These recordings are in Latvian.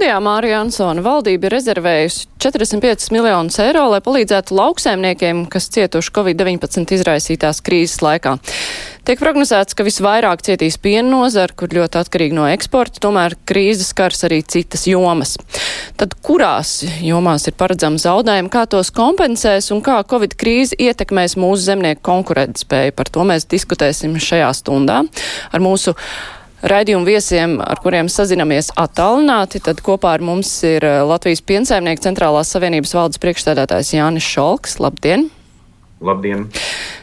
Studijā Mārija Ansona valdība ir rezervējusi 45 miljonus eiro, lai palīdzētu lauksēmniekiem, kas cietuši Covid-19 izraisītās krīzes laikā. Tiek prognozēts, ka visvairāk cietīs piena nozara, kur ļoti atkarīgi no eksporta, tomēr krīzes skars arī citas jomas. Tad kurās jomās ir paredzama zaudējumi, kā tos kompensēs un kā Covid krīze ietekmēs mūsu zemnieku konkurētspēju? Par to mēs diskutēsim šajā stundā ar mūsu raidījumu viesiem, ar kuriem sazinamies attālināti. Tad kopā ar mums ir eh, Latvijas piensaimnieku centrālās savienības valdes priekšstādātājs Jānis Šolks. Labdien! Labdien!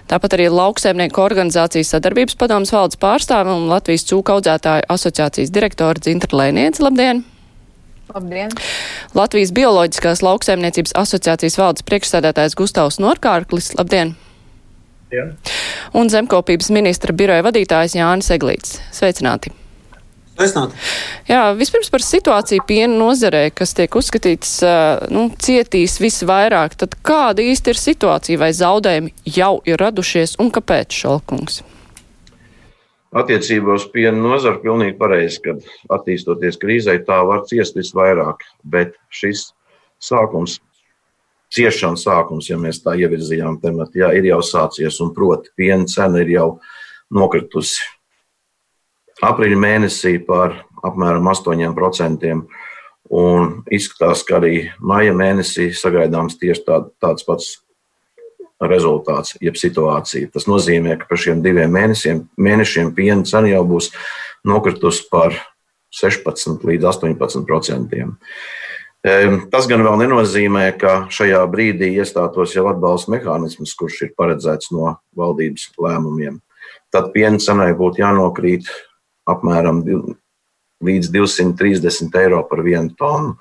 Tāpat arī lauksaimnieku organizācijas sadarbības padomas valdes pārstāve un Latvijas cūka audzētāju asociācijas direktora Dzintra Lēniec. Labdien! Labdien! Latvijas bioloģiskās lauksaimniecības asociācijas valdes priekšsēdētājs Gustavs Norkārklis. Labdien! Jā. Un zemkopības ministra biroja vadītājs Jānis Eglīts. Sveicināti! Sveicināti! Jā, vispirms par situāciju piena nozarē, kas tiek uzskatīts, nu, cietīs visvairāk. Tad kāda īsti ir situācija vai zaudējumi jau ir radušies un kāpēc šalkungs? Attiecībā uz piena nozaru pilnīgi pareizi, ka attīstoties krīzē, tā var ciest visvairāk, bet šis sākums ciešanas sākums, ja mēs tā ievirzījām tematu, jā, ir jau sācies, un proti, piena cena ir jau nokritusi aprīļa mēnesī par apmēram 8%, un izskatās, ka arī maija mēnesī sagaidāms tieši tā, tāds pats rezultāts, jeb situācija. Tas nozīmē, ka par šiem diviem mēnešiem, mēnešiem piena cena jau būs nokritusi par 16 līdz 18 procentiem. Tas gan vēl nenozīmē, ka šajā brīdī iestātos jau atbalsta mehānisms, kurš ir paredzēts no valdības lēmumiem. Tad piena cenai būtu jānokrīt apmēram līdz 230 eiro par vienu tonu.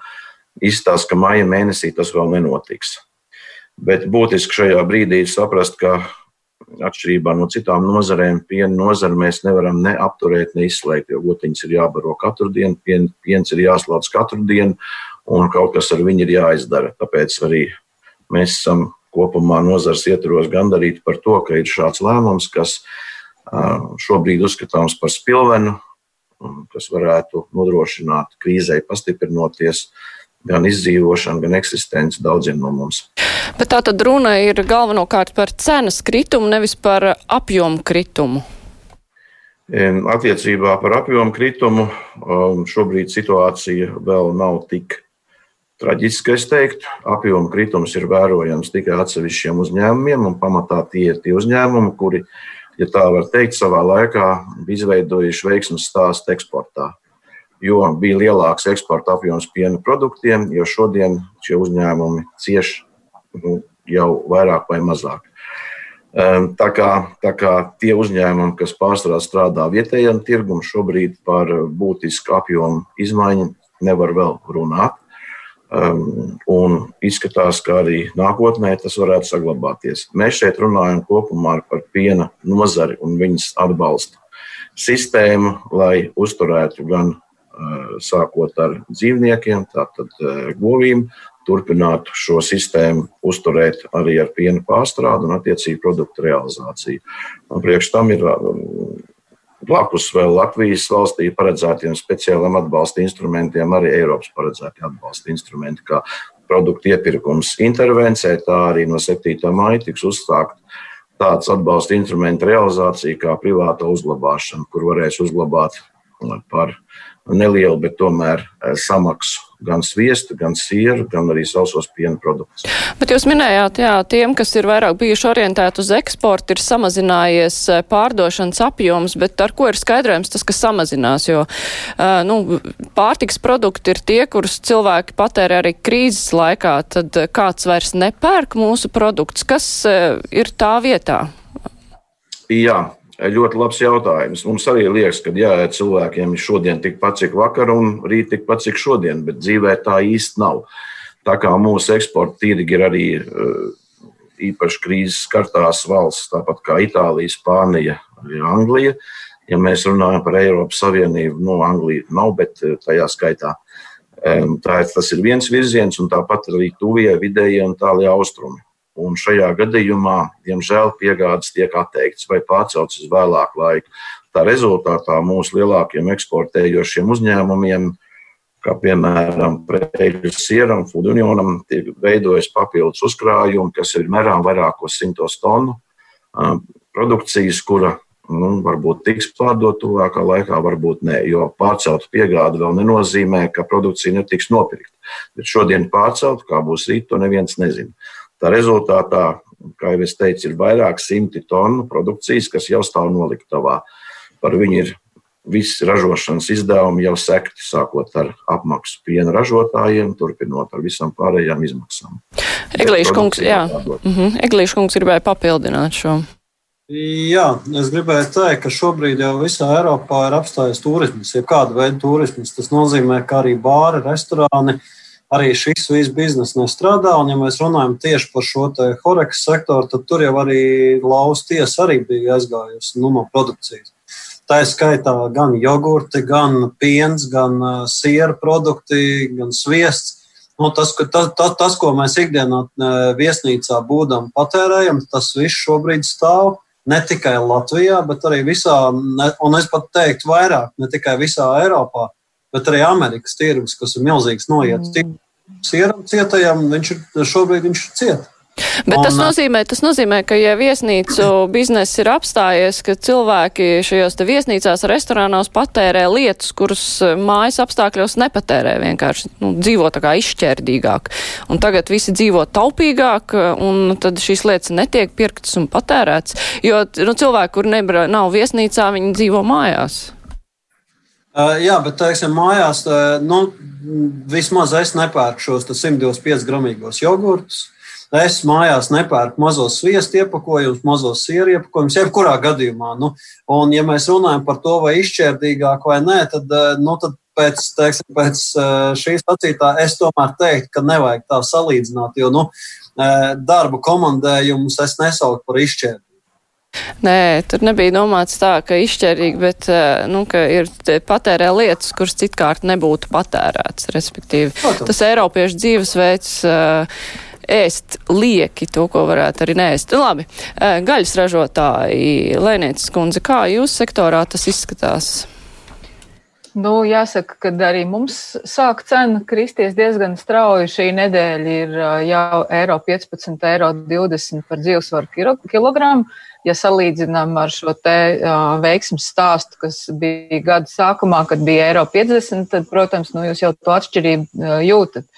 Izstāsta, ka maija mēnesī tas vēl nenotiks. Bet būtiski šajā brīdī ir saprast, ka atšķirībā no citām nozarēm, piena nozara mēs nevaram ne apturēt, ne izslēgt, jo gotiņas ir jābaro katru dienu, pien, piens ir jāslauc katru dienu, un kaut kas ar viņu ir jāizdara. Tāpēc arī mēs esam kopumā nozars ietvaros gandarīti par to, ka ir šāds lēmums, kas šobrīd uzskatāms par spilvenu, kas varētu nodrošināt krīzē pastiprinoties gan izdzīvošanu, gan eksistenci daudziem no mums. Bet tā tad runa ir galvenokārt par cenas kritumu, nevis par apjomu kritumu. Attiecībā par apjomu kritumu šobrīd situācija vēl nav tik traģiski, es teiktu. Apjoma kritums ir vērojams tikai atsevišķiem uzņēmumiem, un pamatā tie ir tie uzņēmumi, kuri, ja tā var teikt, savā laikā bija izveidojuši veiksmes stāstu eksportā. Jo bija lielāks eksporta apjoms piena produktiem, jo šodien šie uzņēmumi cieš nu, jau vairāk vai mazāk. Ehm, tā kā, tā kā tie uzņēmumi, kas pārsvarā strādā vietējiem tirgumam, šobrīd par būtisku apjomu izmaiņu nevar vēl runāt. Um, un izskatās, ka arī nākotnē tas varētu saglabāties. Mēs šeit runājam kopumā par piena nozari un viņas atbalstu sistēmu, lai uzturētu gan uh, sākot ar dzīvniekiem, tātad uh, govīm, turpinātu šo sistēmu uzturēt arī ar piena pārstrādi un attiecīgi produktu realizāciju. Un priekš tam ir um, Blakus vēl Latvijas valstī paredzētiem speciāliem atbalsta instrumentiem, arī Eiropas paredzēti atbalsta instrumenti, kā produktu iepirkums intervencē, tā arī no 7. maija tiks uzsākt tāds atbalsta instrumentu realizācija kā privāta uzglabāšana, kur varēs uzglabāt par nelielu, bet tomēr eh, samaksu gan sviestu, gan sieru, gan arī sausos piena produktus. Bet jūs minējāt, jā, tiem, kas ir vairāk bijuši orientēti uz eksportu, ir samazinājies eh, pārdošanas apjoms, bet ar ko ir skaidrojums tas, kas samazinās, jo uh, nu, pārtiks produkti ir tie, kurus cilvēki patērē arī krīzes laikā, tad kāds vairs nepērk mūsu produktus, kas ir tā vietā? Jā, Ļoti labs jautājums. Mums arī liekas, ka jā, cilvēkiem ir šodien tikpat cik vakar un rīt tikpat cik šodien, bet dzīvē tā īsti nav. Tā kā mūsu eksporta tirgi ir arī eh, īpaši krīzes skartās valsts, tāpat kā Itālija, Spānija, arī Anglija. Ja mēs runājam par Eiropas Savienību, nu, Anglija nav, bet eh, tajā skaitā Tā ir, tas ir viens virziens, un tāpat arī tuvie, vidējie un tālie austrumi. Un šajā gadījumā, diemžēl, piegādes tiek atteikts vai pārcelts uz vēlāku laiku. Tā rezultātā mūsu lielākiem eksportējošiem uzņēmumiem, kā piemēram Preļas sieram, Food Unionam, tiek veidojas papildus uzkrājumi, kas ir mērām vairākos simtos tonu produkcijas, kura nu, varbūt tiks pārdot tuvākā laikā, varbūt nē, jo pārcelt piegādi vēl nenozīmē, ka produkcija netiks nopirkta. Bet šodien pārcelt, kā būs rīt, to neviens nezina. Tā rezultātā, kā jau es teicu, ir vairāk simti tonu produkcijas, kas jau stāv noliktavā. Par viņu ir visi ražošanas izdevumi jau sekti, sākot ar apmaksu piena ražotājiem, turpinot ar visām pārējām izmaksām. Eglīša kungs, jā. Mm -hmm. Eglīša kungs gribēja papildināt šo. Jā, es gribēju teikt, ka šobrīd jau visā Eiropā ir apstājies turisms, ja kāda veida turisms. Tas nozīmē, ka arī bāri, restorāni, arī šis viss biznesa nestrādā. Un, ja mēs runājam tieši par šo horeka sektoru, tad tur jau arī lausa tiesa arī bija aizgājusi nu, no produkcijas. Tā ir skaitā gan jogurti, gan piens, gan siera produkti, gan sviests. Nu, tas, tas, tas, tas, ko mēs ikdienā viesnīcā būdam patērējam, tas viss šobrīd stāv ne tikai Latvijā, bet arī visā, un es pat teiktu, vairāk, ne tikai visā Eiropā, bet arī Amerikas tirgus, kas ir milzīgs noiets. Mm. Sieram cietajam, viņš ir šobrīd viņš ir cieta. Bet tas nozīmē, tas nozīmē, ka ja viesnīcu bizness ir apstājies, ka cilvēki šajos te viesnīcās, restorānos patērē lietas, kuras mājas apstākļos nepatērē vienkārši, nu, dzīvo tā kā izšķērdīgāk. Un tagad visi dzīvo taupīgāk, un tad šīs lietas netiek pirktas un patērēts, jo, nu, cilvēki, kur nebra, nav viesnīcā, viņi dzīvo mājās. Uh, jā, bet, teiksim, mājās, uh, nu, vismaz es nepērku šos 125 gramīgos jogurtus. Es mājās nepērku mazos sviestu iepakojumus, mazos sieru iepakojumus, jebkurā gadījumā. Nu, un, ja mēs runājam par to, vai izšķērdīgāk vai nē, tad, eh, nu, tad pēc, teiksim, pēc šīs sacītā es tomēr teiktu, ka nevajag tā salīdzināt, jo nu, darbu komandējumus es nesaucu par izšķērdīgu. Nē, tur nebija domāts tā, ka izšķērīgi, bet nu, ka ir patērē lietas, kuras citkārt nebūtu patērētas. Respektīvi, Protams. tas Eiropiešu dzīvesveids. Uh, ēst lieki to, ko varētu arī nēst. Labi, gaļas ražotāji, Lēnietis kundze, kā jūs sektorā tas izskatās? Nu, jāsaka, ka arī mums sāk cena kristies diezgan strauji. Šī nedēļa ir jau eiro 15, eiro 20 par dzīvesvaru kilogramu. Ja salīdzinām ar šo te uh, veiksmes stāstu, kas bija gada sākumā, kad bija eiro 50, tad, protams, nu, jūs jau to atšķirību uh, jūtat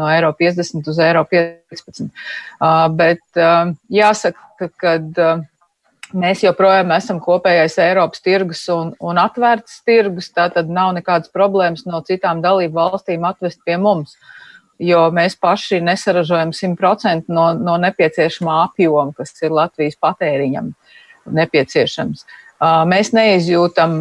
no eiro 50 uz eiro 15. Uh, bet uh, jāsaka, ka uh, mēs joprojām esam kopējais Eiropas tirgus un, un atvērts tirgus, tātad nav nekādas problēmas no citām dalību valstīm atvest pie mums. Jo mēs paši nesaražojam 100% no, no nepieciešamā apjoma, kas ir Latvijas patēriņam nepieciešams. Mēs neizjūtam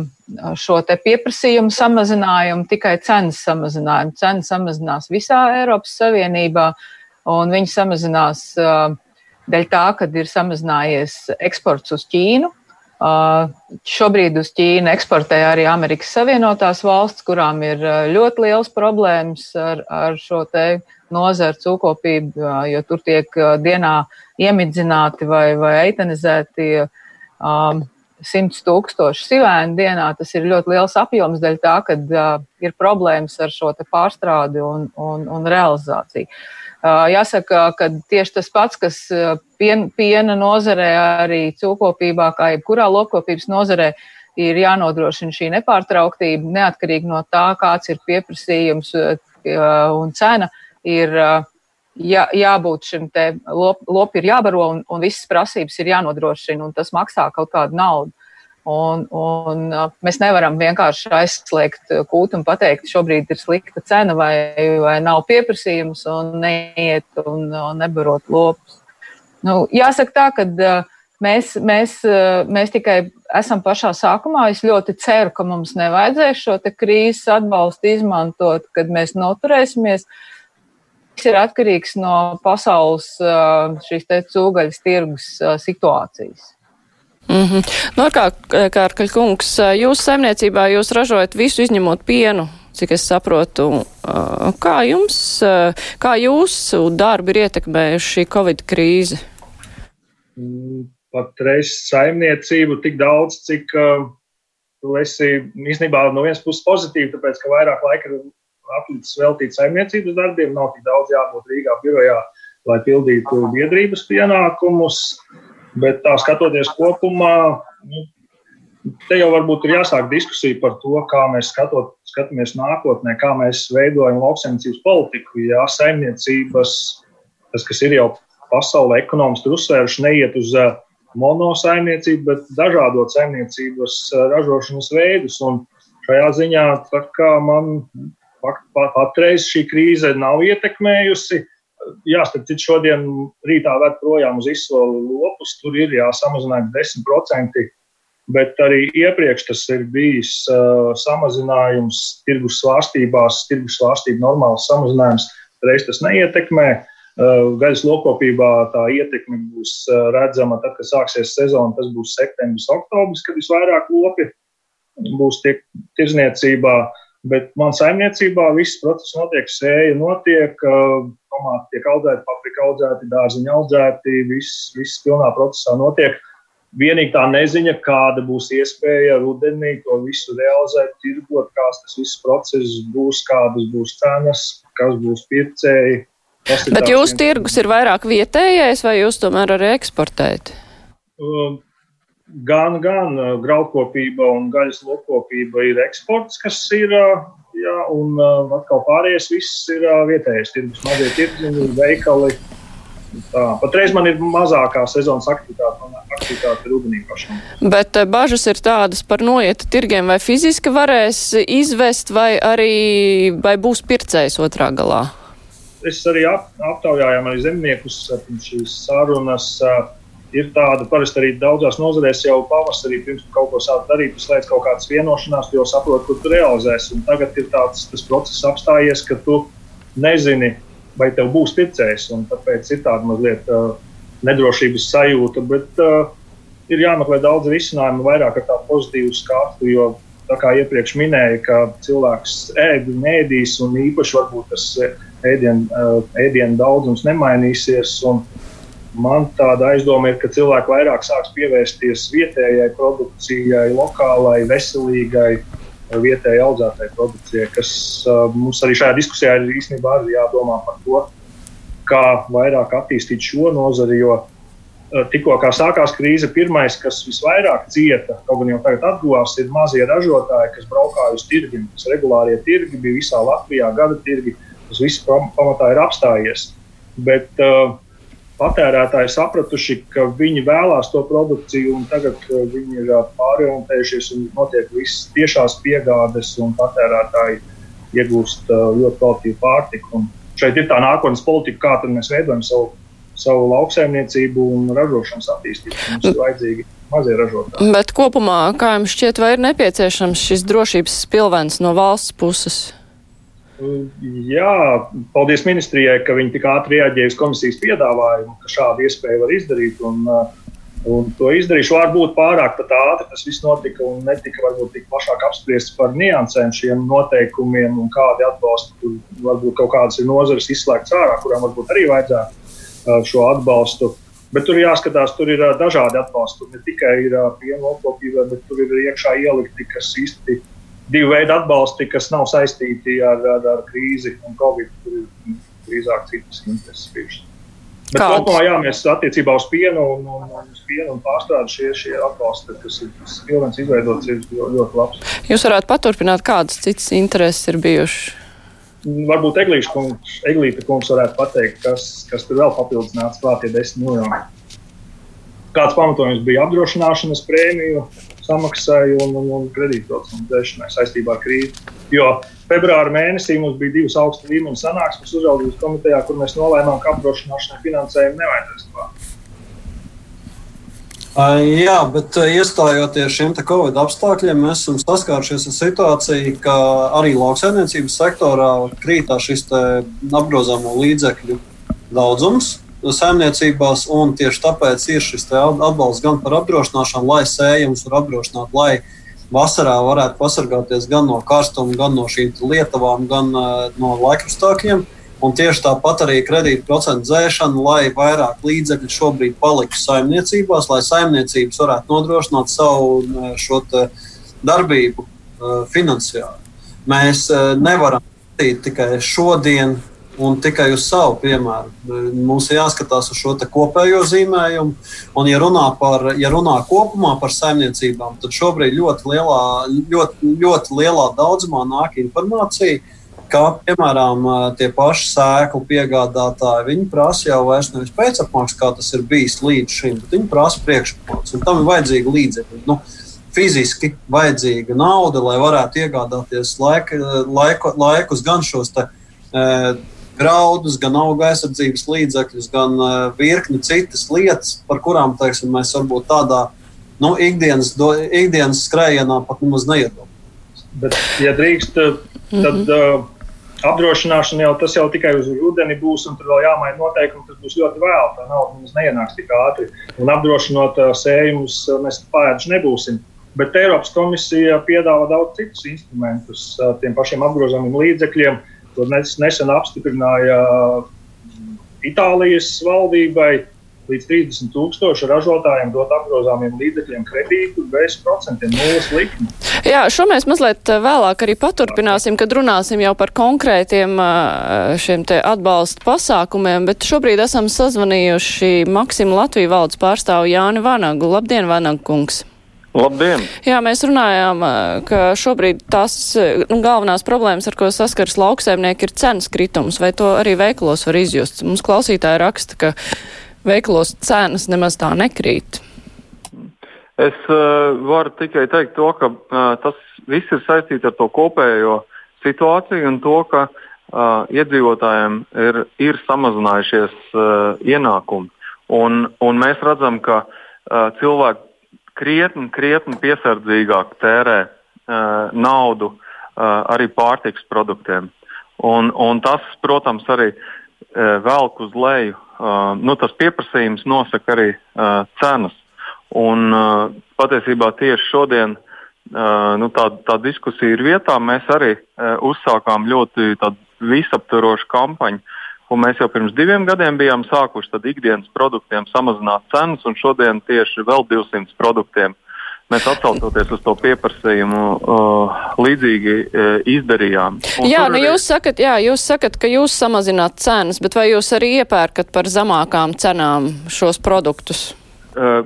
šo pieprasījumu samazinājumu, tikai cenas samazinājumu. Cenas samazinās visā Eiropas Savienībā, un viņi samazinās dēļ tā, ka ir samazinājies eksports uz Ķīnu. Šobrīd uz Ķīnu eksportē arī Amerikas Savienotās valsts, kurām ir ļoti liels problēmas ar, ar šo te nozaru cūkopību, jo tur tiek dienā iemidzināti vai, vai eitanizēti um, 100 tūkstoši sivēnu dienā. Tas ir ļoti liels apjoms dēļ tā, ka uh, ir problēmas ar šo pārstrādi un, un, un realizāciju. Uh, jāsaka, ka tieši tas pats, kas pien, piena nozarē, arī cūkopībā, kā jebkurā lopkopības nozarē, ir jānodrošina šī nepārtrauktība, neatkarīgi no tā, kāds ir pieprasījums un cena. Ir, jā, jābūt šim te lop, lopi ir jābaro un, un visas prasības ir jānodrošina, un tas maksā kaut kādu naudu. Un, un mēs nevaram vienkārši aizslēgt kūtu un pateikt, šobrīd ir slikta cena vai, vai nav pieprasījums un neiet un, un nebarot lopus. Nu, jāsaka tā, ka mēs, mēs, mēs tikai esam pašā sākumā. Es ļoti ceru, ka mums nevajadzēs šo krīzes atbalstu izmantot, kad mēs noturēsimies. Viss ir atkarīgs no pasaules šīs cūgaļas tirgus situācijas. Mm -hmm. No nu, kā, Kārkaļ kungs, jūs saimniecībā jūs ražojat visu izņemot pienu. cik es saprotu. Kā jums, kā jūsu darbu ir ietekmējuši šī Covid krīze? Mm, patreiz saimniecību tik daudz, cik tu esi īstenībā no vienas puses pozitīvi, tāpēc, ka vairāk laika ir atlicis veltīt saimniecības darbiem, nav tik daudz jābūt Rīgā birojā, lai pildītu biedrības pienākumus. Bet tā skatoties kopumā, nu, te jau varbūt ir jāsāk diskusija par to, kā mēs skatot, skatāmies nākotnē, kā mēs veidojam lauksaimniecības politiku. Jā, saimniecības, tas, kas ir jau pasaulē ekonomiski uzsvēruši, neiet uz uh, monosaimniecību, bet dažādot saimniecības uh, ražošanas veidus. Un šajā ziņā man patreiz šī krīze nav ietekmējusi. Jā, starp citu, šodien rītā ved projām uz izsoli lopus, tur ir jāsamazina 10%, bet arī iepriekš tas ir bijis uh, samazinājums tirgus svārstībās, tirgus svārstību normāls samazinājums, reiz tas neietekmē. Uh, gaļas lokopībā tā ietekme būs uh, redzama tad, kad sāksies sezona. Tas būs septembris, oktobris, kad visvairāk lopi būs tiek tirzniecībā. Bet man saimniecībā viss process notiek, sēja notiek, tomāti tiek audzēti, paprika audzēti, dārziņi audzēti, viss, viss pilnā procesā notiek. Vienīgi tā neziņa, kāda būs iespēja rudenī to visu realizēt, tirgot, kāds tas viss process būs, kādas būs cenas, kas būs pircēji. Bet jūsu tirgus ir vairāk vietējais vai jūs tomēr arī eksportējat? Um, gan, gan graudkopība un gaļas lokopība ir eksports, kas ir, jā, un atkal pārējais viss ir vietējais tirgus, mazie tirgi, veikali. Tā. Patreiz man ir mazākā sezonas aktivitāte, aktivitāte rudenī pašam. Bet bažas ir tādas par noieta tirgiem, vai fiziski varēs izvest, vai arī vai būs pircējs otrā galā? Es arī ap, aptaujājām arī zemniekus šīs sarunas. Uh, ir tāda, parasti arī daudzās nozarēs jau pavasarī, pirms kaut ko sāk darīt, slēdz kaut kādas vienošanās, jo saproti, kur tu realizēsi. Un tagad ir tāds process apstājies, ka tu nezini, vai tev būs ticējis. Tāpēc ir tāda mazliet uh, nedrošības sajūta. Bet uh, ir jāmeklē daudz risinājumu, vairāk ar tādu pozitīvu skatu. Jo, tā kā iepriekš minēja, ka cilvēks ēd un ēdīs, un īpaši varbūt tas ēdienu uh, ēdien daudzums nemainīsies. Un, Man tāda aizdoma ir, ka cilvēki vairāk sāks pievērsties vietējai produkcijai, lokālai, veselīgai, vietējai audzētai produkcijai, kas uh, mums arī šajā diskusijā ir īstenībā arī jādomā par to, kā vairāk attīstīt šo nozari. Jo uh, tikko sākās krīze, pirmais, kas visvairāk cieta, kaut gan jau tagad atguvās, ir mazie ražotāji, kas braukāja uz tirgiem. Tas regulārie tirgi bija visā Latvijā, gada tirgi. Tas viss pamatā ir apstājies. Bet uh, patērētāji sapratuši, ka viņi vēlās to produkciju, un tagad viņi ir pārorientējušies un notiek visas tiešās piegādes, un patērētāji iegūst ļoti kvalitīvu pārtiku. Un šeit ir tā nākotnes politika, kā mēs veidojam savu, savu lauksaimniecību un ražošanas attīstību. Mums ir vajadzīgi mazie ražotāji. Bet kopumā, kā jums šķiet, vai ir nepieciešams šis drošības spilvens no valsts puses? Jā, paldies ministrijai, ka viņi tik ātri reaģēja uz komisijas piedāvājumu, ka šādu iespēju var izdarīt. Un, uh, un to izdarīšu varbūt pārāk ātri. Tas viss notika un netika varbūt tik plašāk apspriests par niansēm šiem noteikumiem un kādi atbalsti. Tur varbūt kaut kādas ir nozares izslēgts ārā, kurām varbūt arī vajadzētu uh, šo atbalstu. Bet tur jāskatās, tur ir uh, dažādi atbalsti. Tur ne tikai ir piena lokopība, bet tur ir iekšā ielikti, kas īsti divu veidu atbalsti, kas nav saistīti ar, ar, ar krīzi un covid. Tur ir drīzāk citas intereses bijušas. Bet kopumā jā, mēs attiecībā uz pienu un, un, un, pienu un pārstrādi šie, šie atbalsti, kas ir pilnīgi izveidots, ir ļoti labs. Jūs varētu paturpināt, kādas citas intereses ir bijušas? Varbūt Eglīša kungs, Eglīta kungs varētu pateikt, kas, kas tur vēl papildus nāca klāt, ja desmit miljoni. Kāds pamatojums bija apdrošināšanas prēmiju samaksai un, un, un kredītprocesu dzēšanai saistībā ar krīzi. Jo februāra mēnesī mums bija divas augsta līmeņa sanāksmes uzraudzības komitejā, kur mēs nolēmām, ka apdrošināšanai finansējumu nevajadzēs klāt. Jā, bet iestājoties šiem Covid apstākļiem, mēs esam saskārušies ar situāciju, ka arī lauksaimniecības sektorā krītā šis apgrozāmo līdzekļu daudzums saimniecībās, un tieši tāpēc ir šis atbalsts gan par apdrošināšanu, lai sējums var apdrošināt, lai vasarā varētu pasargāties gan no karstuma, gan no šīm lietavām, gan uh, no laikapstākļiem. Un tieši tāpat arī kredīta procentu dzēšana, lai vairāk līdzekļu šobrīd paliktu saimniecībās, lai saimniecības varētu nodrošināt savu šo darbību finansiāli. Mēs nevaram skatīt tikai šodien, un tikai uz savu piemēru. Mums ir jāskatās uz šo kopējo zīmējumu. Un, ja runā, par, ja runā kopumā par saimniecībām, tad šobrīd ļoti lielā, ļoti, ļoti lielā daudzumā nāk informācija. Kā piemēram, tie paši sēklu piegādātāji, viņi prasa jau vairs nevis pēcapmaksu, kā tas ir bijis līdz šim, bet viņi prasa priekšpakāpes. Tam ir vajadzīgi līdzekļi. Nu, fiziski vajadzīga nauda, lai varētu iegādāties laika, laiku, laikus gan šos te, uh, graudus, gan auga aizsardzības līdzekļus, gan uh, virkni citas lietas, par kurām teiksim, mēs varbūt tādā nu, ikdienas, do, ikdienas skrējienā pat nemaz neiedomājamies. Bet, ja drīkst, tad mm -hmm. uh, apdrošināšana jau tas jau tikai uz rudeni būs, un tur vēl jāmaina noteikumi. Tas būs ļoti vēl. Tā nauda mums neienāks tik ātri. Un apdrošinot uh, sējumus, uh, mēs pēdīgi nebūsim. Bet Eiropas komisija piedāvā daudz citus instrumentus uh, tiem pašiem apgrozāmiem līdzekļiem. Uh, To nesen apstiprināja mm, Itālijas valdībai. Līdz 30 tūkstoši ražotājiem dot apgrozāmiem līdzekļiem kredītu bez procentiem, nulles likmi. Jā, šo mēs mazliet eh, vēlāk arī paturpināsim, kad runāsim jau par konkrētiem eh, šiem te atbalsta pasākumiem, bet šobrīd esam sazvanījuši Maksimu Latviju valdes pārstāvu Jāni Vanagu. Labdien, Vanagu kungs! Labdien! Jā, mēs runājām, ka šobrīd tās nu, galvenās problēmas, ar ko saskars lauksēmnieki, ir cenas kritums, vai to arī veikalos var izjust. Mums klausītāji raksta, ka veikalos cenas nemaz tā nekrīt. Es uh, varu tikai teikt to, ka uh, tas viss ir saistīts ar to kopējo situāciju un to, ka uh, iedzīvotājiem ir, ir samazinājušies uh, ienākumi. Un, un mēs redzam, ka uh, cilvēki krietni, krietni piesardzīgāk tērē uh, naudu uh, arī pārtiks produktiem. Un, un tas, protams, arī uh, velk uz leju. Uh, nu, tas pieprasījums nosaka arī uh, cenas. Un, uh, patiesībā tieši šodien uh, nu, tā, tā diskusija ir vietā. Mēs arī uh, uzsākām ļoti visaptvarošu kampaņu uh, Un mēs jau pirms diviem gadiem bijām sākuši ikdienas produktiem samazināt cenas, un šodien tieši vēl 200 produktiem mēs atsaucoties uz to pieprasījumu, uh, līdzīgi uh, izdarījām. Un jā, nu arī... jūs, sakat, jā, jūs sakat, ka jūs samazināt cenas, bet vai jūs arī iepērkat par zemākām cenām šos produktus? Uh,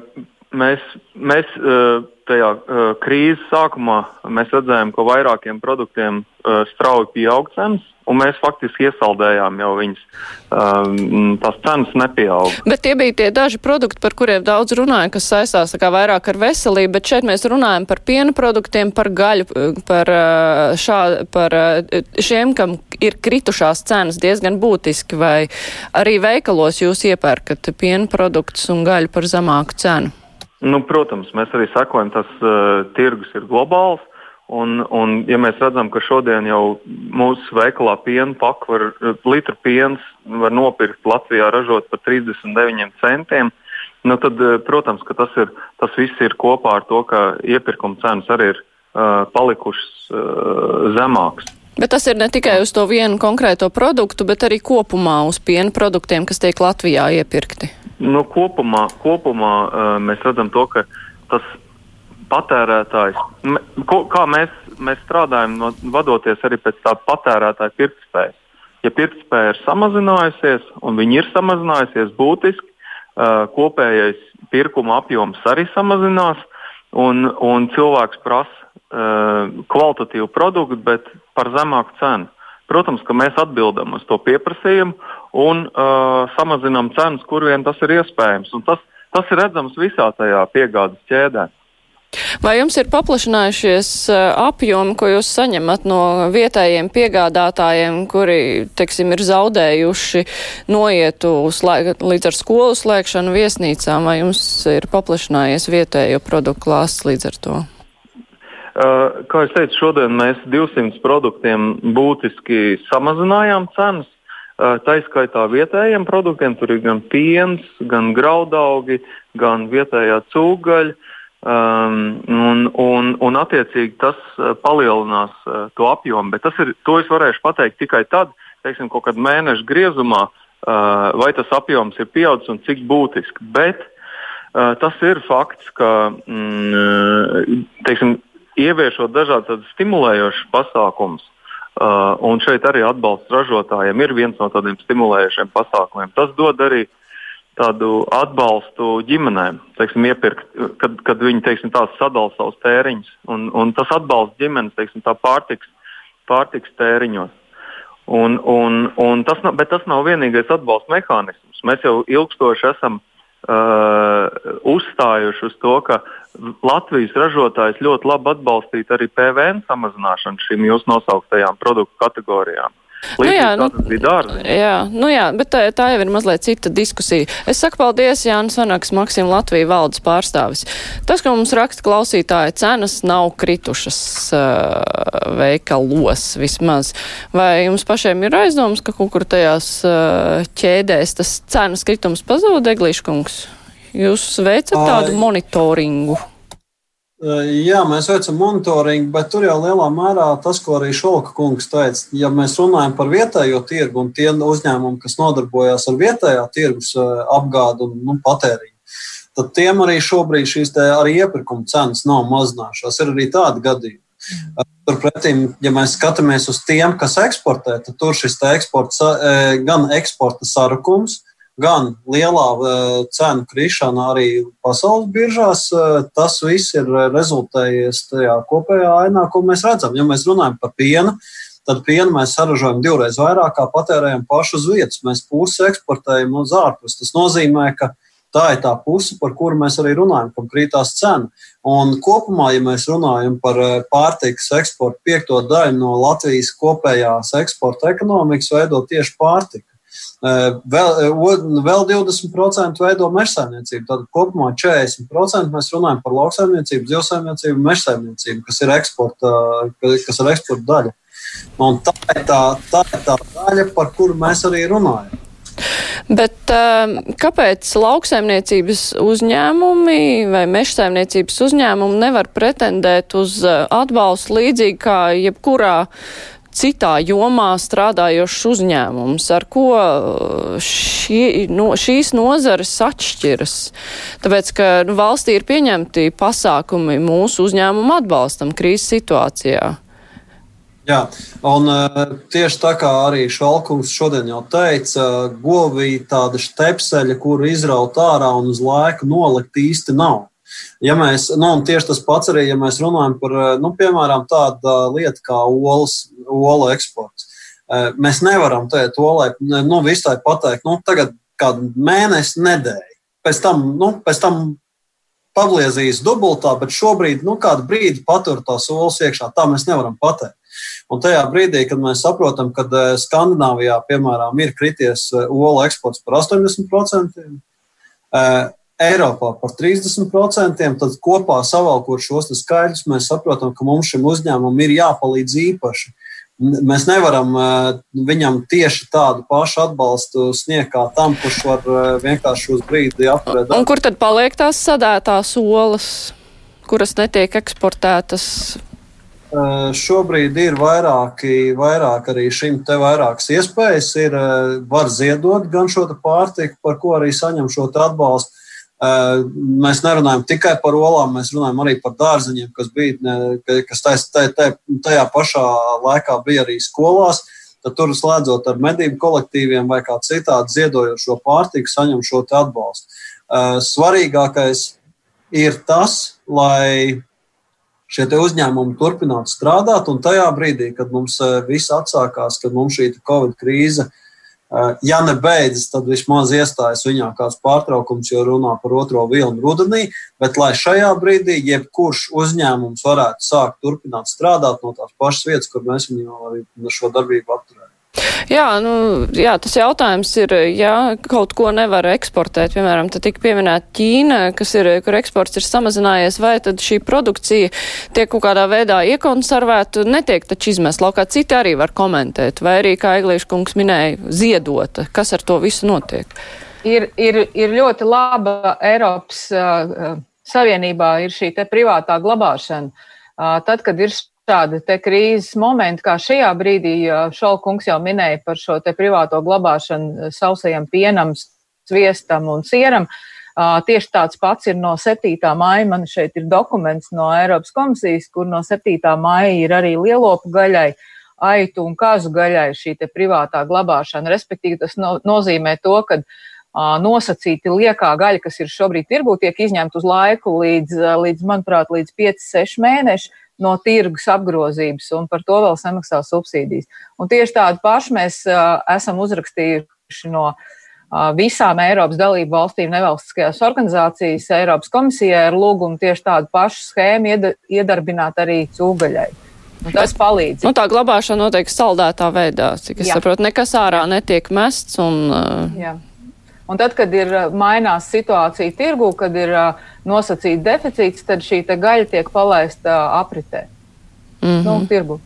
mēs, mēs uh, tajā uh, krīzes sākumā redzējām, ka vairākiem produktiem uh, strauji pieaug cenas un mēs faktiski iesaldējām jau viņas. Um, tās cenas nepieauga. Bet tie bija tie daži produkti, par kuriem daudz runāja, kas saistās vairāk ar veselību, bet šeit mēs runājam par piena produktiem, par gaļu, par, uh, šā, par uh, šiem, kam ir kritušās cenas diezgan būtiski, vai arī veikalos jūs iepērkat piena produktus un gaļu par zemāku cenu? Nu, protams, mēs arī sakojam, tas uh, tirgus ir globāls. Un, un, ja mēs redzam, ka šodien jau mūsu veikalā piena paku var, litru piens var nopirkt Latvijā ražot par 39 centiem, nu tad, eh, protams, ka tas, ir, tas viss ir kopā ar to, ka iepirkuma cenas arī ir uh, palikušas uh, zemākas. Bet tas ir ne tikai uz to vienu konkrēto produktu, bet arī kopumā uz piena produktiem, kas tiek Latvijā iepirkti. Nu, kopumā kopumā uh, mēs redzam to, ka tas patērētājs, kā mēs, mēs strādājam, no, vadoties arī pēc tā patērētāja pirktspējas. Ja pirktspēja ir samazinājusies, un viņi ir samazinājusies būtiski, uh, kopējais pirkuma apjoms arī samazinās, un, un cilvēks prasa uh, kvalitatīvu produktu, bet par zemāku cenu. Protams, ka mēs atbildam uz to pieprasījumu un uh, samazinām cenas, kur vien tas ir iespējams. Un tas, tas ir redzams visā tajā piegādes ķēdē. Vai jums ir paplašinājušies eh, apjomi, ko jūs saņemat no vietējiem piegādātājiem, kuri, teiksim, ir zaudējuši noietu līdz ar skolu slēgšanu viesnīcām, vai jums ir paplašinājies vietējo produktu klāsts līdz ar to? Uh, kā jau teicu, šodien mēs 200 produktiem būtiski samazinājām cenas. Uh, tā izskaitā vietējiem produktiem tur ir gan piens, gan graudaugi, gan vietējā cūgaļa. Um, un, un, un, attiecīgi, tas uh, palielinās uh, to apjomu. Bet ir, to es varēšu pateikt tikai tad, teiksim, kaut kad mēneša griezumā, uh, vai tas apjoms ir pieaudzis un cik būtiski. Bet uh, tas ir fakts, ka mm, teiksim, ieviešot dažādas stimulējošas pasākumus, uh, un šeit arī atbalsts ražotājiem ir viens no tādiem stimulējošiem pasākumiem. Tas dod arī tādu atbalstu ģimenēm, teiksim, iepirkt, kad, kad viņi teiksim, sadala savus tēriņus. Un, un tas atbalsts ģimenes teiksim, pārtiks, pārtiks tēriņos. Un, un, un tas, nav, bet tas nav vienīgais atbalsta mehānisms. Mēs jau ilgstoši esam uh, uzstājuši uz to, ka Latvijas ražotājs ļoti labi atbalstītu arī PVN samazināšanu šīm jūsu nosauktajām produktu kategorijām. Nu jā, nu, jā, nu jā, bet tā, tā jau ir mazliet cita diskusija. Es saku paldies Jānis Vanaks, Maksim Latvija valdes pārstāvis. Tas, ko mums raksta klausītāji, cenas nav kritušas uh, veikalos vismaz. Vai jums pašiem ir aizdoms, ka kaut kur tajās uh, ķēdēs tas cenas kritums pazūd, Eglīškungs? Jūs veicat tādu monitoringu? Jā, mēs veicam monitoringu, bet tur jau lielā mērā tas, ko arī Šolka kungs teica, ja mēs runājam par vietējo tirgu un tie uzņēmumi, kas nodarbojas ar vietējā tirgus apgādu un nu, patēriņu, tad tiem arī šobrīd šīs arī iepirkuma cenas nav mazinājušās. Ir arī tādi gadījumi. Turpretī, ja mēs skatāmies uz tiem, kas eksportē, tad tur šis eksports, gan eksporta sarukums, gan lielā uh, cenu krišana arī pasaules biržās, uh, tas viss ir rezultējies tajā kopējā ainā, ko mēs redzam. Ja mēs runājam par pienu, tad pienu mēs saražojam divreiz vairāk, kā patērējam pašu uz vietas. Mēs pusi eksportējam uz ārpus. Tas nozīmē, ka tā ir tā puse, par kuru mēs arī runājam, kam krītās cena. Un kopumā, ja mēs runājam par pārtikas eksportu, piekto daļu no Latvijas kopējās eksporta ekonomikas veido tieši pārtika. Vēl, vēl 20% veido mežsaimniecību. Tad kopumā 40% mēs runājam par lauksaimniecību, zivsaimniecību, mežsaimniecību, kas ir eksporta, kas ir eksporta daļa. Un tā ir tā, tā ir tā daļa, par kuru mēs arī runājam. Bet kāpēc lauksaimniecības uzņēmumi vai mežsaimniecības uzņēmumi nevar pretendēt uz atbalstu līdzīgi kā jebkurā citā jomā strādājošs uzņēmums, ar ko uh, šī, no, šīs nozares atšķiras. Tāpēc, ka nu, valstī ir pieņemti pasākumi mūsu uzņēmumu atbalstam krīzes situācijā. Jā, un uh, tieši tā kā arī Šalkungs šodien jau teica, govī tāda stepseļa, kuru izraut ārā un uz laiku nolikt īsti nav. Ja mēs, nu, tieši tas pats arī, ja mēs runājam par, nu, piemēram, tādu lietu kā olas, olu eksports. Eh, mēs nevaram teikt, olai, nu, visai pateikt, nu, tagad kādu mēnesi, nedēļu. Pēc tam, nu, pēc tam pabliezīs dubultā, bet šobrīd, nu, kādu brīdi patur tās olas iekšā, tā mēs nevaram pateikt. Un tajā brīdī, kad mēs saprotam, ka eh, Skandināvijā, piemēram, ir krities eh, olu eksports par 80%, Eiropā par 30%, tad kopā savalkot šos skaidrus, mēs saprotam, ka mums šim uzņēmumam ir jāpalīdz īpaši. Mēs nevaram viņam tieši tādu pašu atbalstu sniegt kā tam, kurš var vienkārši uz brīdi apturēt. Un kur tad paliek tās sadētās olas, kuras netiek eksportētas? Šobrīd ir vairāki, vairāk arī šim te vairākas iespējas. Ir, var ziedot gan šo pārtiku, par ko arī saņem šo atbalstu Mēs nerunājam tikai par olām, mēs runājam arī par dārzeņiem, kas bija, kas tajā, tajā pašā laikā bija arī skolās. Tad tur slēdzot ar medību kolektīviem vai kā citādi ziedojot šo pārtiku, saņem šo atbalstu. Svarīgākais ir tas, lai šie uzņēmumi turpinātu strādāt, un tajā brīdī, kad mums viss atsākās, kad mums šī Covid krīze uh, ja nebeidzas, tad vismaz iestājas viņā kāds pārtraukums, jo runā par otro vilnu rudenī. Bet lai šajā brīdī jebkurš uzņēmums varētu sākt turpināt strādāt no tās pašas vietas, kur mēs viņu arī šo darbību apturējam. Jā, nu, jā, tas jautājums ir, ja kaut ko nevar eksportēt, piemēram, tad tika pieminēta Ķīna, kas ir, kur eksports ir samazinājies, vai tad šī produkcija tiek kaut kādā veidā iekonservēta, netiek taču izmest laukā. Citi arī var komentēt, vai arī, kā Eglīša kungs minēja, ziedota. Kas ar to visu notiek? Ir, ir, ir ļoti laba Eiropas uh, savienībā ir šī privātā glabāšana. Tad, kad ir šādi krīzes momenti, kā šajā brīdī Šalkungs jau minēja par šo privāto glabāšanu sausajam pienam, sviestam un sieram, tieši tāds pats ir no 7. maija. Man šeit ir dokuments no Eiropas komisijas, kur no 7. maija ir arī lielopu gaļai aitu un kazu gaļai šī privātā glabāšana. Respektīvi, tas no, nozīmē to, ka nosacīti liekā gaļa, kas ir šobrīd tirgū, tiek izņemta uz laiku līdz, līdz manuprāt, līdz 5-6 mēneši no tirgus apgrozības, un par to vēl samaksā subsīdijas. Un tieši tādu pašu mēs uh, esam uzrakstījuši no uh, visām Eiropas dalību valstīm nevalstiskajās organizācijas Eiropas komisijai ar lūgumu tieši tādu pašu schēmu iedarbināt arī cūgaļai. Un tas palīdz. Nu, tā glabāšana notiek saldētā veidā, cik es Jā. saprotu. Nekas ārā netiek mests. Un, uh... Jā. Un tad, kad ir mainās situācija tirgu, kad ir nosacīts deficīts, tad šī gaļa tiek palaista apritē. Mm -hmm. nu, tirgu.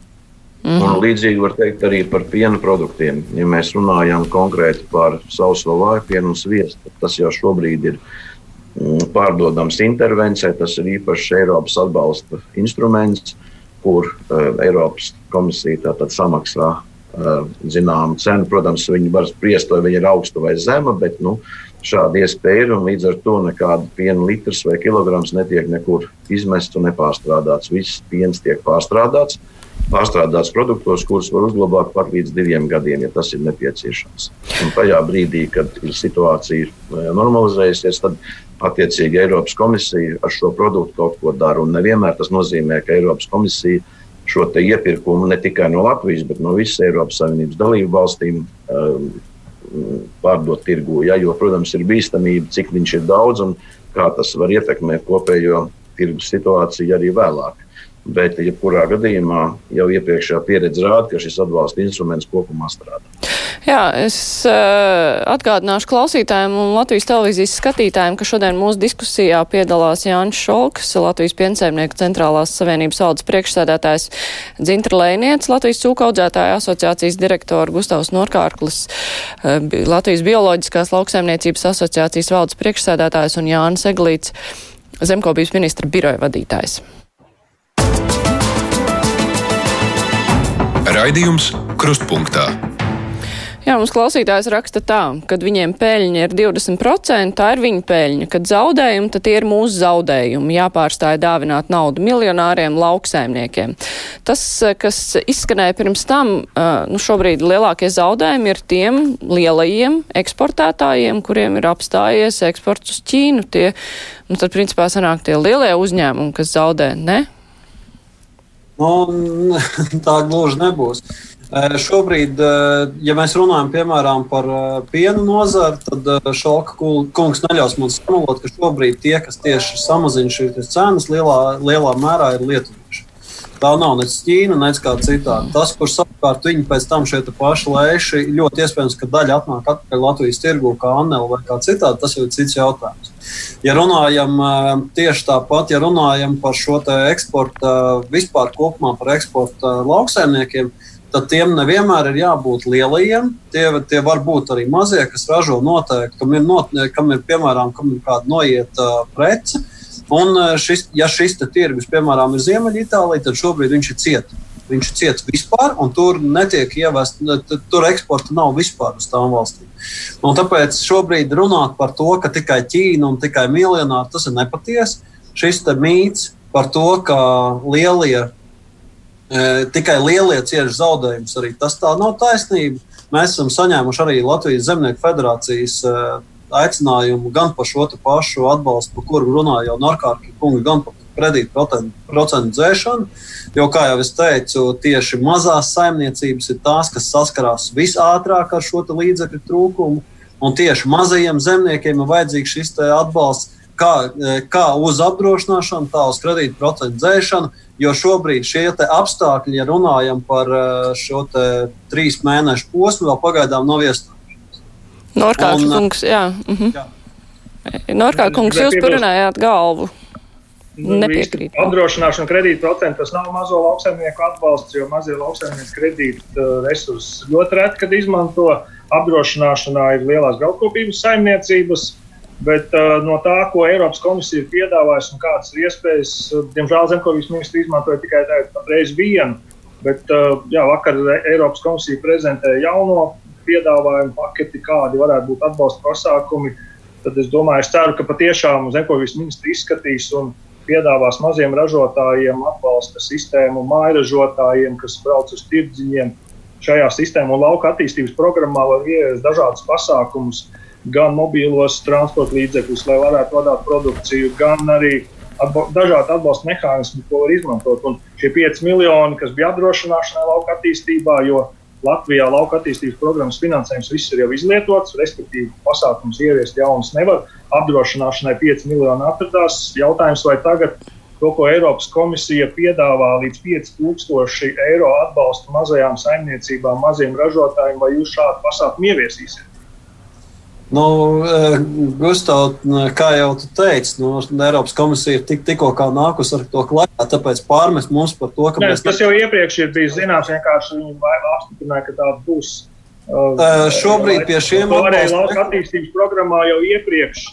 Mm -hmm. Un līdzīgi var teikt arī par piena produktiem. Ja mēs runājam konkrēti par sauso vāju pienu un sviestu, tas jau šobrīd ir mm, pārdodams intervencijai. Tas ir īpašs Eiropas atbalsta instruments. Kur uh, Eiropas komisija samaksā zināmu cenu. Protams, viņi var spriest, vai viņa ir augsta vai zema, bet nu, šāda iespēja ir. Līdz ar to nekāda piena litrs vai kilograms netiek nekur izmests un nepārstrādāts. Viss piens tiek pārstrādāts. Pārstrādāts produktos, kurus var uzglabāt pat līdz diviem gadiem, ja tas ir nepieciešams. Un tajā brīdī, kad situācija ir eh, normalizējusies, tad attiecīgi Eiropas komisija ar šo produktu kaut ko dara. Un nevienmēr tas nozīmē, ka Eiropas komisija šo iepirkumu ne tikai no Latvijas, bet no visas Eiropas Savienības dalību valstīm um, pārdot tirgu. Ja, jo, protams, ir bīstamība, cik viņš ir daudz un kā tas var ietekmēt kopējo tirgus situāciju arī vēlāk. Bet, jebkurā gadījumā, jau iepriekšējā pieredze rāda, ka šis atbalsta instruments kopumā strādā. Jā, es uh, atgādināšu klausītājiem un Latvijas televīzijas skatītājiem, ka šodien mūsu diskusijā piedalās Jānis Šolks, Latvijas piensaimnieku centrālās savienības valdes priekšsēdētājs Dzintra Lēniec, Latvijas cūkaudzētāja asociācijas direktora Gustavs Norkārklis, uh, Latvijas bioloģiskās lauksaimniecības asociācijas valdes priekšsēdētājs un Jānis Eglīts, zemkopības ministra biroja vadītājs. Raidījums Krustpunktā. Jā, mums klausītājs raksta tā, kad viņiem peļņa ir 20%, tā ir viņa peļņa, kad zaudējumi, tad tie ir mūsu zaudējumi, jāpārstāja dāvināt naudu miljonāriem, lauksēmniekiem. Tas, kas izskanēja pirms tam, nu šobrīd lielākie zaudējumi ir tiem lielajiem eksportētājiem, kuriem ir apstājies eksports uz Ķīnu. Tie, nu tad principā sanāk tie lielie uzņēmumi, kas zaudē, ne? Nu, tā gluži nebūs. Šobrīd, ja mēs runājam piemēram par piena nozari, tad Šalka kungs neļaus mums samalot, ka šobrīd tie, kas tieši samazina šīs cenas, lielā, lielā mērā ir lietuvieši. Tā nav nec Ķīna, nec kā citādi. Tas, kur savukārt viņi pēc tam šeit paši lēši, ļoti iespējams, ka daļa atnāk atpakaļ Latvijas tirgu kā Anela vai kā citādi, tas jau ir cits jautājums. Ja runājam tieši tāpat, ja runājam par šo eksporta, vispār kopumā par eksporta lauksaimniekiem, tad tiem nevienmēr ir jābūt lielajiem. Tie, tie var būt arī mazie, kas ražo noteikti, kam ir, not, kam ir piemēram, kam ir kāda noieta uh, prece. Un šis, ja šis tirgus, piemēram, ir Ziemeļitālija, tad šobrīd viņš ir ciets. Viņš ir ciets vispār, un tur netiek ievests, tur eksporta nav vispār uz tām valstīm. Un tāpēc šobrīd runāt par to, ka tikai Ķīna un tikai miljonāri tas ir nepatiesi. Šis mīts par to, ka lielie tikai lielie cieši zaudējumus. Arī tas tā nav taisnība. Mēs esam saņēmuši arī Latvijas Zemnieku federācijas aicinājumu gan par šo pašu atbalstu, par kuru runāja jau Narkārki kungi, gan par kredītu procentu dzēšanu. Jo, kā jau es teicu, tieši mazās saimniecības ir tās, kas saskarās visātrāk ar šo līdzekļu trūkumu. Un tieši mazajiem zemniekiem ir vajadzīgs šis atbalsts kā, kā uz apdrošināšanu, tā uz kredītu procentu dzēšanu Jo šobrīd šie apstākļi, ja runājam par eh, šo trīs mēnešu posmu, vēl pagaidām nav iestājušies. Norkārt, kungs, jā. Mhm. jā. Norkārt, kungs, jūs parunājāt galvu. Nu, Nepiekrīt. Apdrošināšana kredīta procentu tas nav mazo lauksaimnieku atbalsts, jo mazie lauksaimnieki kredīta eh, resursus ļoti reti, kad izmanto. Apdrošināšanā ir lielās graudkopības saimniecības, Bet uh, no tā, ko Eiropas komisija ir piedāvājusi un kādas ir iespējas, uh, diemžēl zemkopības ministri izmantoja tikai reizi vienu. Bet uh, jā, vakar Eiropas komisija prezentēja jauno piedāvājumu paketi, kādi varētu būt atbalsta pasākumi. Tad es domāju, es ceru, ka patiešām zemkopības ministri izskatīs un piedāvās maziem ražotājiem atbalsta sistēmu, mājražotājiem, kas brauc uz tirdziņiem. Šajā sistēmā un lauka attīstības programmā var ieviest dažādus pasākumus, gan mobīlos transporta līdzekļus, lai varētu vadīt produkciju, gan arī atba dažādi atbalsta mehānismi, ko var izmantot. Un šie 5 miljoni, kas bija apdrošināšanai lauka attīstībā, jo Latvijā lauka attīstības programmas finansējums viss ir jau izlietots, respektīvi, pasākums ieviest jaunas nevar. Apdrošināšanai 5 miljoni atradās. Jautājums, vai tagad to, ko Eiropas komisija piedāvā līdz 5000 eiro atbalstu mazajām saimniecībām, maziem ražotājiem, vai jūs šādu pasākumu ieviesīsiet? Nu, e, Gustav, kā jau tu teici, nu, Eiropas komisija ir tik, tikko nākusi ar to klāstu, tāpēc pārmest mums par to, ka Nē, mēs. Tas jau iepriekš ir bijis zināms, vienkārši viņi apstiprināja, ka tāda būs. Uh, šobrīd pie šiem atbalsta attīstības programmā jau iepriekš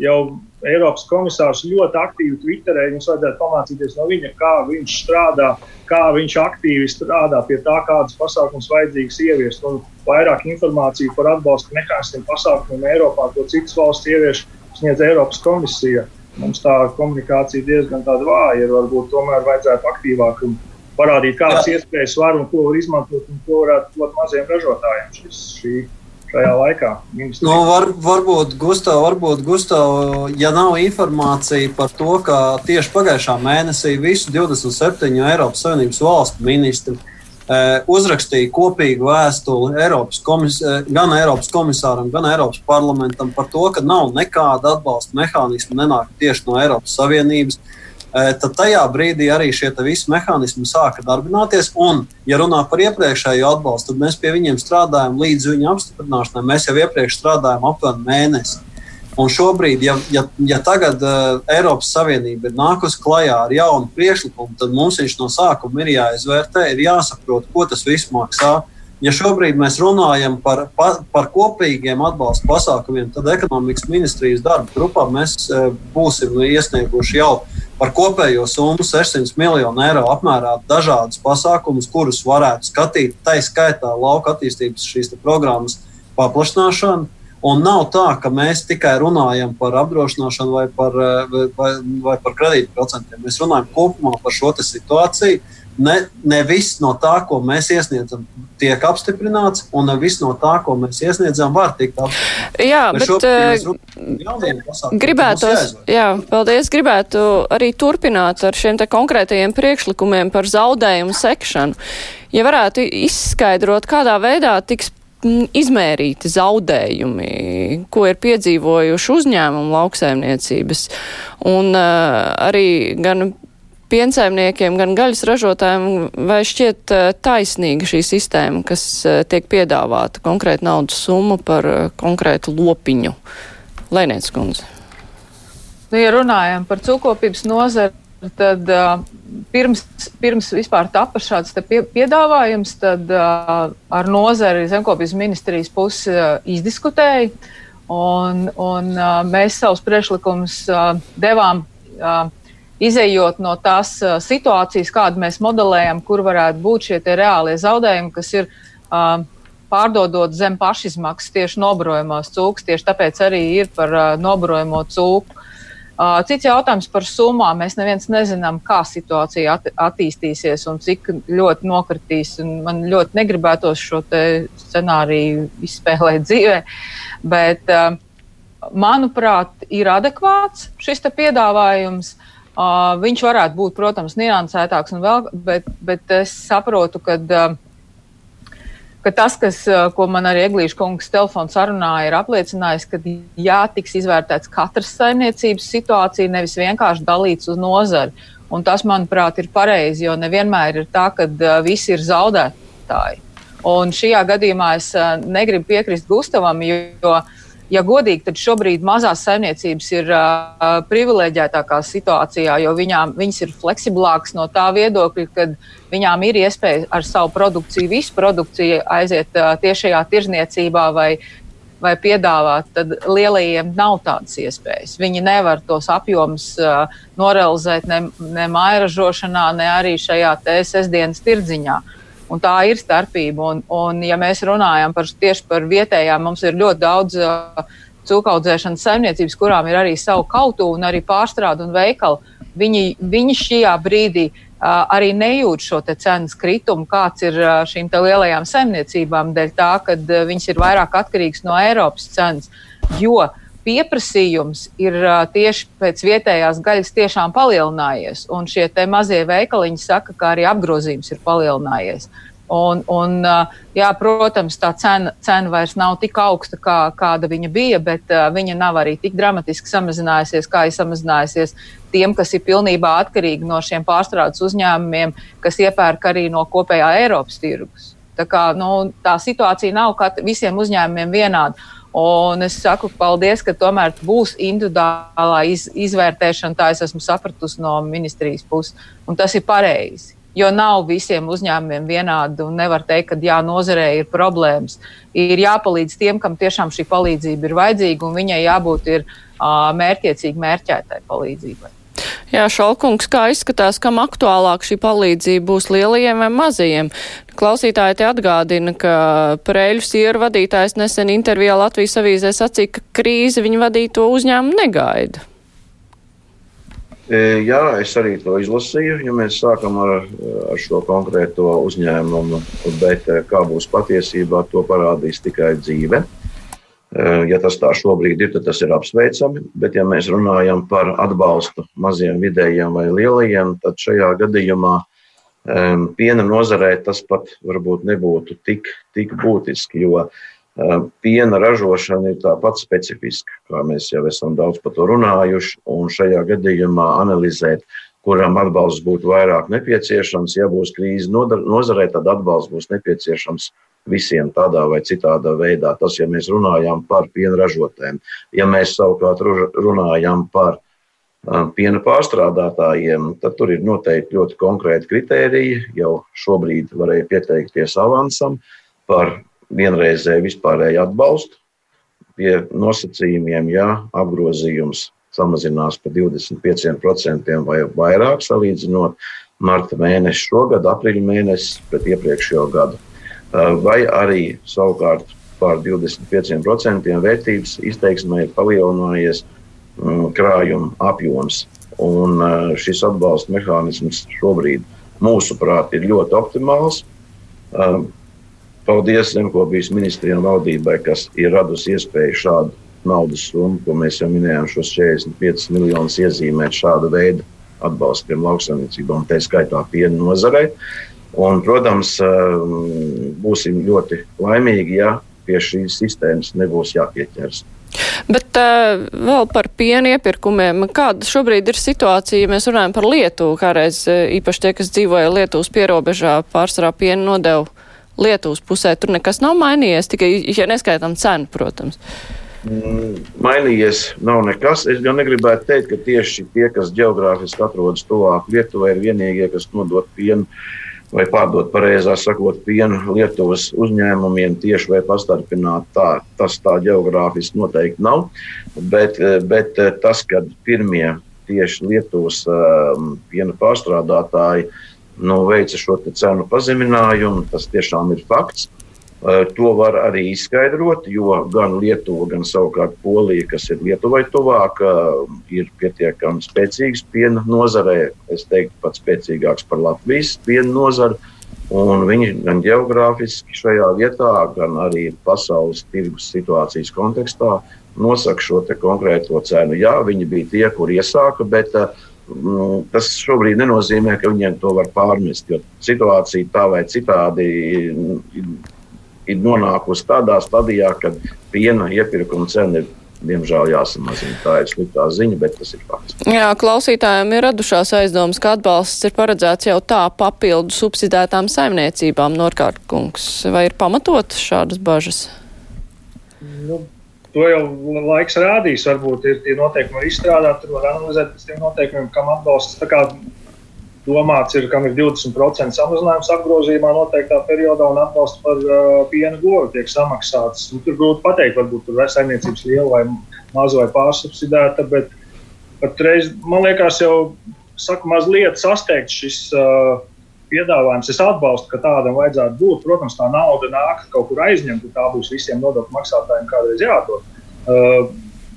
jau Eiropas komisārs ļoti aktīvi Twitterē. Jums vajadzētu pamācīties no viņa, kā viņš strādā, kā viņš aktīvi strādā pie tā, kādas pasākumas vajadzīgas ieviest. Un vairāk informāciju par atbalsta mehānismiem, pasākumiem Eiropā, ko citas valsts ievieš, sniedz Eiropas komisija. Mums tā komunikācija diezgan vāja ir. Varbūt tomēr vajadzētu aktīvāk parādīt, kādas iespējas var un ko var izmantot un ko varētu dot maziem ražotājiem. Šis, šī, šajā laikā. Nu, var, varbūt, Gustav, varbūt, Gustav, ja nav informācija par to, ka tieši pagājušā mēnesī visu 27 Eiropas Savienības valstu ministri eh, uzrakstīja kopīgu vēstuli Eiropas komis, eh, gan Eiropas komisāram, gan Eiropas parlamentam par to, ka nav nekāda atbalsta mehānisma nenāk tieši no Eiropas Savienības. Eh, tad tajā brīdī arī šie visi mehānismi sāka darbināties. Un, ja runā par iepriekšējo atbalstu, tad mēs pie viņiem strādājam līdz viņa apstiprināšanai. Mēs jau iepriekš strādājam aptuveni mēnesi. Un šobrīd, ja, ja, ja tagad uh, Eiropas Savienība ir nākusi klajā ar jaunu priekšlikumu, tad mums viņš no sākuma ir jāizvērtē, ir jāsaprot, ko tas viss maksā. Ja šobrīd mēs runājam par, par, par kopīgiem atbalsta pasākumiem, tad ekonomikas ministrijas darba grupā mēs uh, būsim iesnieguši jau par kopējo summu 600 miljonu eiro apmērā dažādus pasākumus, kurus varētu skatīt, tā skaitā lauka attīstības šīs programmas paplašināšanu. Un nav tā, ka mēs tikai runājam par apdrošināšanu vai par, vai, vai par kredītprocentiem. Mēs runājam kopumā par šo situāciju ne, ne viss no tā, ko mēs iesniedzam, tiek apstiprināts, un ne viss no tā, ko mēs iesniedzam, var tikt apstiprināts. Jā, bet, uh, gribētu, jā, paldies, gribētu arī turpināt ar šiem te konkrētajiem priekšlikumiem par zaudējumu sekšanu. Ja varētu izskaidrot, kādā veidā tiks izmērīti zaudējumi, ko ir piedzīvojuši uzņēmumu lauksaimniecības. Un uh, arī gan piensaimniekiem, gan gaļas ražotājiem, vai šķiet eh, taisnīga šī sistēma, kas eh, tiek piedāvāta konkrēta naudas summa par eh, konkrētu lopiņu? Lēniec kundze. Nu, ja runājam par cūkopības nozari, tad uh, pirms, pirms vispār tapa šāds pie, piedāvājums, tad uh, ar nozari zemkopības ministrijas pusi uh, izdiskutēja, un, un uh, mēs savus priekšlikumus uh, devām uh, izējot no tās uh, situācijas, kādu mēs modelējam, kur varētu būt šie reālie zaudējumi, kas ir uh, pārdodot zem pašizmaksas tieši nobrojumos cūkus. Tieši tāpēc arī ir par uh, nobrojamo cūku. Uh, cits jautājums par summām. Mēs neviens nezinām, kā situācija at attīstīsies un cik ļoti nokritīs. Un man ļoti negribētos šo scenāriju izspēlēt dzīvē. Bet, uh, manuprāt, ir adekvāts šis piedāvājums. Uh, Uh, viņš varētu būt, protams, niansētāks, vēl, bet, bet es saprotu, ka, uh, ka tas, kas, uh, ko man arī Eglīša kungs telefons sarunā ir apliecinājis, ka jā, tiks izvērtēts katras saimniecības situācija, nevis vienkārši dalīts uz nozari. Un tas, manuprāt, ir pareizi, jo nevienmēr ir tā, ka uh, visi ir zaudētāji. Un šajā gadījumā es uh, negribu piekrist Gustavam, jo, jo uh, ja godīgi, tad šobrīd mazās saimniecības ir uh, privileģētākā situācijā, jo viņām, viņas ir fleksiblākas no tā viedokļa, ka viņām ir iespēja ar savu produkciju, visu produkciju aiziet uh, tiešajā tirzniecībā vai vai piedāvāt, tad lielajiem nav tādas iespējas. Viņi nevar tos apjomus uh, norealizēt ne, ne mājražošanā, ne arī šajā sestdienas tirdziņā. Un tā ir starpība. Un, un, ja mēs runājam par, tieši par vietējām, mums ir ļoti daudz uh, cūkaudzēšanas saimniecības, kurām ir arī savu kautu un arī pārstrādu un veikalu. Viņi, viņi šajā brīdī uh, arī nejūt šo cenas kritumu, kāds ir šīm lielajām saimniecībām, dēļ tā, ka viņas ir vairāk atkarīgas no Eiropas cenas. Jo pieprasījums ir tieši pēc vietējās gaļas tiešām palielinājies, un šie mazie veikaliņi saka, ka arī apgrozījums ir palielinājies. Un, un, jā, protams, tā cena, cena vairs nav tik augsta, kā, kāda viņa bija, bet viņa nav arī tik dramatiski samazinājusies, kā ir samazinājusies tiem, kas ir pilnībā atkarīgi no šiem pārstrādes uzņēmumiem, kas iepērk arī no kopējā Eiropas tirgus. Tā, kā, nu, tā situācija nav visiem uzņēmumiem vienāda. Un es saku, paldies, ka tomēr būs individuālā iz, izvērtēšana. Tā es esmu sapratusi no ministrijas puses. Un tas ir pareizi jo nav visiem uzņēmumiem vienādi un nevar teikt, ka jā, nozarē ir problēmas. Ir jāpalīdz tiem, kam tiešām šī palīdzība ir vajadzīga, un viņai jābūt ir, uh, mērķiecīgi mērķētai palīdzībai. Jā, Šalkungs, kā izskatās, kam aktuālāk šī palīdzība būs lielajiem vai mazajiem? Klausītāji te atgādina, ka Prēļu sieru vadītājs nesen intervijā Latvijas avīzē sacīja, ka krīze viņu vadīto uzņēmumu negaida. E, jā, es arī to izlasīju, ja mēs sākam ar, ar šo konkrēto uzņēmumu, bet e, kā būs patiesībā, to parādīs tikai dzīve. E, ja tas tā šobrīd ir, tad tas ir apsveicami, bet ja mēs runājam par atbalstu maziem, vidējiem vai lielajiem, tad šajā gadījumā piena nozarē tas pat varbūt nebūtu tik, tik būtiski, jo Piena ražošana ir tāpat specifiska, kā mēs jau esam daudz par to runājuši. Un šajā gadījumā analizēt, kuram atbalsts būtu vairāk nepieciešams, ja būs krīze nozarē, tad atbalsts būs nepieciešams visiem tādā vai citādā veidā. Tas, ja mēs runājam par piena ražotēm, ja mēs savukārt runājam par piena pārstrādātājiem, tad tur ir noteikti ļoti konkrēti kritēriji. Jau šobrīd varēja pieteikties avansam par vienreizēju vispārēju atbalstu pie nosacījumiem, ja apgrozījums samazinās par 25% vai vairāk, salīdzinot marta mēnesi šogad, aprīļa mēnesi pret iepriekšējo gadu. Vai arī savukārt par 25% vērtības izteiksmē palielinājies mm, krājuma apjoms. Un šis atbalsta mehānisms šobrīd, mūsuprāt, ir ļoti optimāls. Paldies Zemkopijas ministrijai un valdībai, kas ir radusi iespēju šādu naudas summu, ko mēs jau minējām, šos 45 miljonus iezīmēt šāda veida atbalstiem lauksaimniecībām, tā skaitā piena nozarei. Un, protams, um, būsim ļoti laimīgi, ja pie šīs sistēmas nebūs jāpieķers. Bet uh, vēl par piena iepirkumiem. Kāda šobrīd ir situācija, ja mēs runājam par Lietuvu? Kādreiz uh, īpaši tie, kas dzīvoja Lietuvas pierobežā, pārsvarā piena nodevu Lietuvas pusē tur nekas nav mainījies, tikai, ja neskaitām cenu, protams. Mm, mainījies nav nekas. Es gan negribētu teikt, ka tieši tie, kas geogrāfiski atrodas tuvāk Lietuvai, ir vienīgie, kas nodod pienu vai pārdot, pareizāk sakot, pienu Lietuvas uzņēmumiem tieši vai pastarpināt. Tā, tas tā geogrāfiski noteikti nav. Bet, bet tas, ka pirmie tieši Lietuvas um, piena pārstrādātāji nu, veica šo cenu pazeminājumu. Tas tiešām ir fakts. To var arī izskaidrot, jo gan Lietuva, gan savukārt Polija, kas ir Lietuvai tuvāk, ir pietiekami spēcīgs piena nozarē. Es teiktu, pat spēcīgāks par Latvijas piena nozari. Un viņi gan geogrāfiski šajā vietā, gan arī pasaules tirgus situācijas kontekstā nosaka šo konkrēto cenu. Jā, viņi bija tie, kur iesāka, bet uh, Nu, tas šobrīd nenozīmē, ka viņiem to var pārmest. Jo situācija tā vai citādi ir nonākusi tādā stadijā, kad piena iepirkuma cena ir diemžēl jāsamazina. Tā ir sliktā ziņa, bet tas ir fakts. Jā, klausītājiem ir radušās aizdomas, ka atbalsts ir paredzēts jau tā papildu subsidētām saimniecībām, Norkārtkungs. Vai ir pamatotas šādas bažas? Nu, to jau laiks rādīs. Varbūt ir tie noteikumi, var izstrādāt, tur var analizēt pēc tiem noteikumiem, kam atbalsts. Domāts, ir, kam ir 20% samazinājums apgrozījumā noteiktā periodā un atbalsts par uh, piena govu tiek samaksāts. Nu, tur grūti pateikt, varbūt tur ir saimniecības liela vai maza vai pārsubsidēta, bet patreiz, man liekas, jau saku, mazliet sasteigts šis uh, piedāvājums. Es atbalstu, ka tādam vajadzētu būt. Protams, tā nauda nāk kaut kur aizņemta, tā būs visiem nodokļu maksātājiem kādreiz jādod. Uh,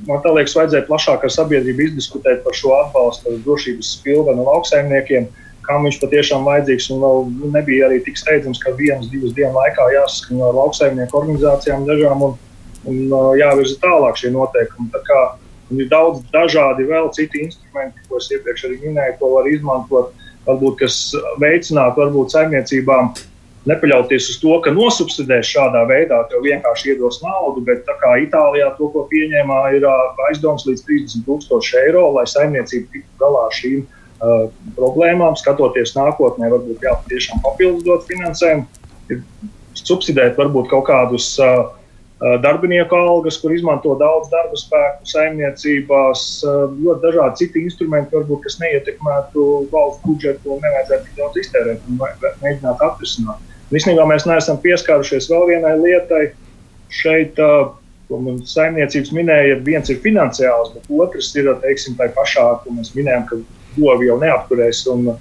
man liekas, vajadzēja plašāk ar sabiedrību izdiskutēt par šo atbalstu drošības spilvenu lauksaimniekiem, kam viņš patiešām vajadzīgs. Un vēl nebija arī tik steidzams, ka vienas, divas dienas laikā jāsaskaņo ar lauksaimnieku organizācijām dažām un, un jāvirza tālāk šie noteikumi. Tā kā, ir daudz dažādi vēl citi instrumenti, ko es iepriekš arī minēju, ko var izmantot, varbūt, kas veicinātu varbūt saimniecībām nepaļauties uz to, ka nosubsidēs šādā veidā, tev vienkārši iedos naudu, bet tā kā Itālijā to, ko pieņēmā, ir aizdoms līdz 30 tūkstoši eiro, lai saimniecība tiktu galā ar šīm uh, problēmām, skatoties nākotnē, varbūt jā, tiešām papildus dot finansējumu, ir subsidēt varbūt kaut kādus uh, darbinieku algas, kur izmanto daudz darba spēku saimniecībās, ļoti dažādi citi instrumenti, varbūt, kas neietekmētu valsts budžetu un nevajadzētu tik daudz iztērēt un mēģināt atrisināt. Visnībā mēs neesam pieskārušies vēl vienai lietai. Šeit, ko mums saimniecības minēja, viens ir finansiāls, bet otrs ir, teiksim, tā pašā, ko mēs minējām, ka govi jau neapturēs. Un,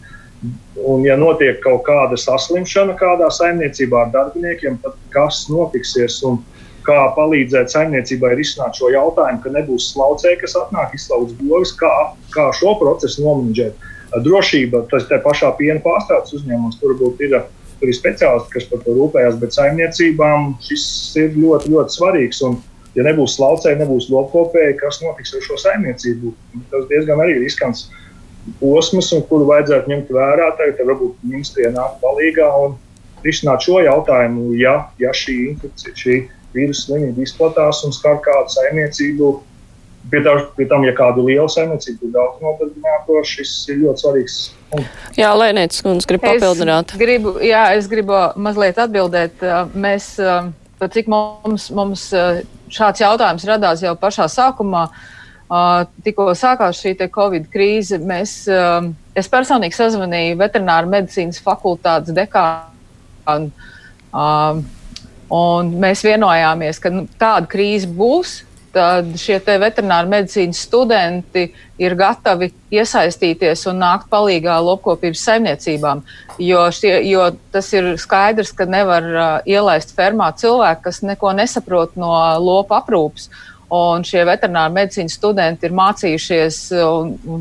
un, ja notiek kaut kāda saslimšana kādā saimniecībā ar darbiniekiem, tad kas notiksies? Un, kā palīdzēt saimniecībai risināt šo jautājumu, ka nebūs slaucēji, kas atnāk, izslauc govis, kā, kā šo procesu nomanģēt. Drošība, tas tā pašā piena pārstāvs uzņēmums, tur būtu ir tur ir speciālisti, kas par to rūpējas, bet saimniecībām šis ir ļoti, ļoti svarīgs. Un, ja nebūs laucēji, nebūs lopkopēji, kas notiks ar šo saimniecību? Tas diezgan arī riskants posms, kuru vajadzētu ņemt vērā. Tagad varbūt ministrijā nāk palīgā un risināt šo jautājumu, ja, ja šī infekcija, šī vīrusu slimība izplatās un skar kādu saimniecību Pie, tā, pie tam, ja kādu lielu saimniecību ir daudz nodarbināto, šis ir ļoti svarīgs. Jā, Lēnītis kundze grib papildināt. Es gribu, jā, es gribu mazliet atbildēt. Mēs, cik mums, mums šāds jautājums radās jau pašā sākumā, tikko sākās šī Covid krīze, mēs, es personīgi sazvanīju veterināru medicīnas fakultātes dekānu. Un mēs vienojāmies, ka nu, tāda krīze būs, tad šie veterināri medicīnas studenti ir gatavi iesaistīties un nākt palīdzīgā lopkopības saimniecībām. Jo, šie, jo tas ir skaidrs, ka nevar uh, ielaist fermā cilvēku, kas neko nesaprot no lopu aprūpes. Un šie veterināri medicīnas studenti ir mācījušies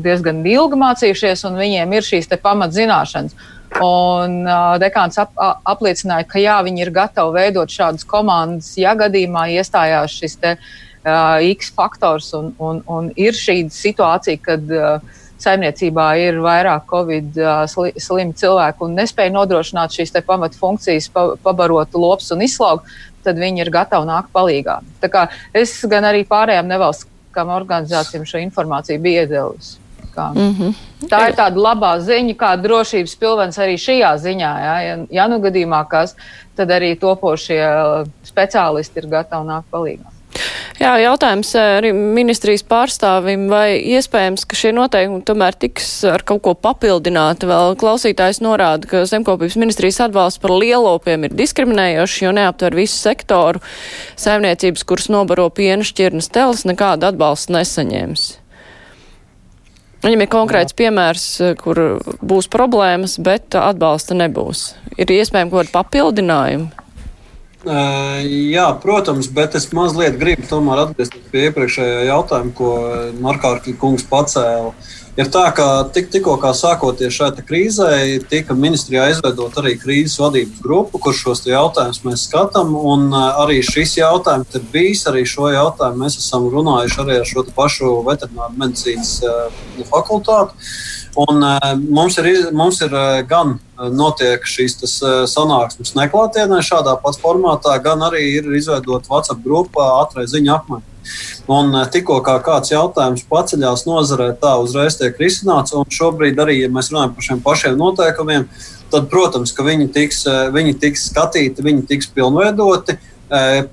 diezgan ilgi mācījušies, un viņiem ir šīs pamatzināšanas. Un uh, dekāns ap, apliecināja, ka jā, viņi ir gatavi veidot šādas komandas, ja gadījumā iestājās šis te, uh, uh, X faktors un, un, un ir šī situācija, kad uh, saimniecībā ir vairāk covid uh, sli, slimi cilvēki un nespēja nodrošināt šīs pamatfunkcijas, pa, pabarot lops un izslaukt, tad viņi ir gatavi nākt palīgā. Tā kā es gan arī pārējām nevalstiskām organizācijām šo informāciju biju iedevusi. Mm -hmm. Tā ir tāda labā ziņa, kā drošības pilvens arī šajā ziņā. Ja, ja, ja nu gadījumā kas, tad arī topošie speciālisti ir gatavi nākt palīdzīgā. Jā, jautājums eh, arī ministrijas pārstāvim, vai iespējams, ka šie noteikumi tomēr tiks ar kaut ko papildināti. Vēl klausītājs norāda, ka zemkopības ministrijas atbalsts par lielopiem ir diskriminējošs, jo neaptver visu sektoru. Saimniecības, kuras nobaro piena šķirnes teles, nekādu atbalstu nesaņēmis. Viņam ir konkrēts Jā. piemērs, eh, kur būs problēmas, bet atbalsta nebūs. Ir iespējams kaut kādi papildinājumi. Jā, protams, bet es mazliet gribu atgriezties pie iepriekšējā jautājuma, ko Markārkļa kungs pacēla. Ir tā, ka tik, tikko sākoties šai krīzē, tika ministrijā izveidot arī krīzes vadības grupu, kur šos jautājumus mēs skatām. Arī šis jautājums ir bijis, arī šo jautājumu mēs esam runājuši arī ar šo pašu veterināru medicīnas fakultāti. Un, uh, mums ir, mums ir gan notiek šīs tas, sanāksmes neklātienē, šādā pat formātā, gan arī ir izveidota WhatsApp grupa ātrai ziņu apmaiņai. Un tikko kā kāds jautājums paceļās nozarē, tā uzreiz tiek risināts. Un šobrīd arī, ja mēs runājam par šiem pašiem noteikumiem, tad, protams, ka viņi tiks, viņi tiks skatīti, viņi tiks pilnveidoti.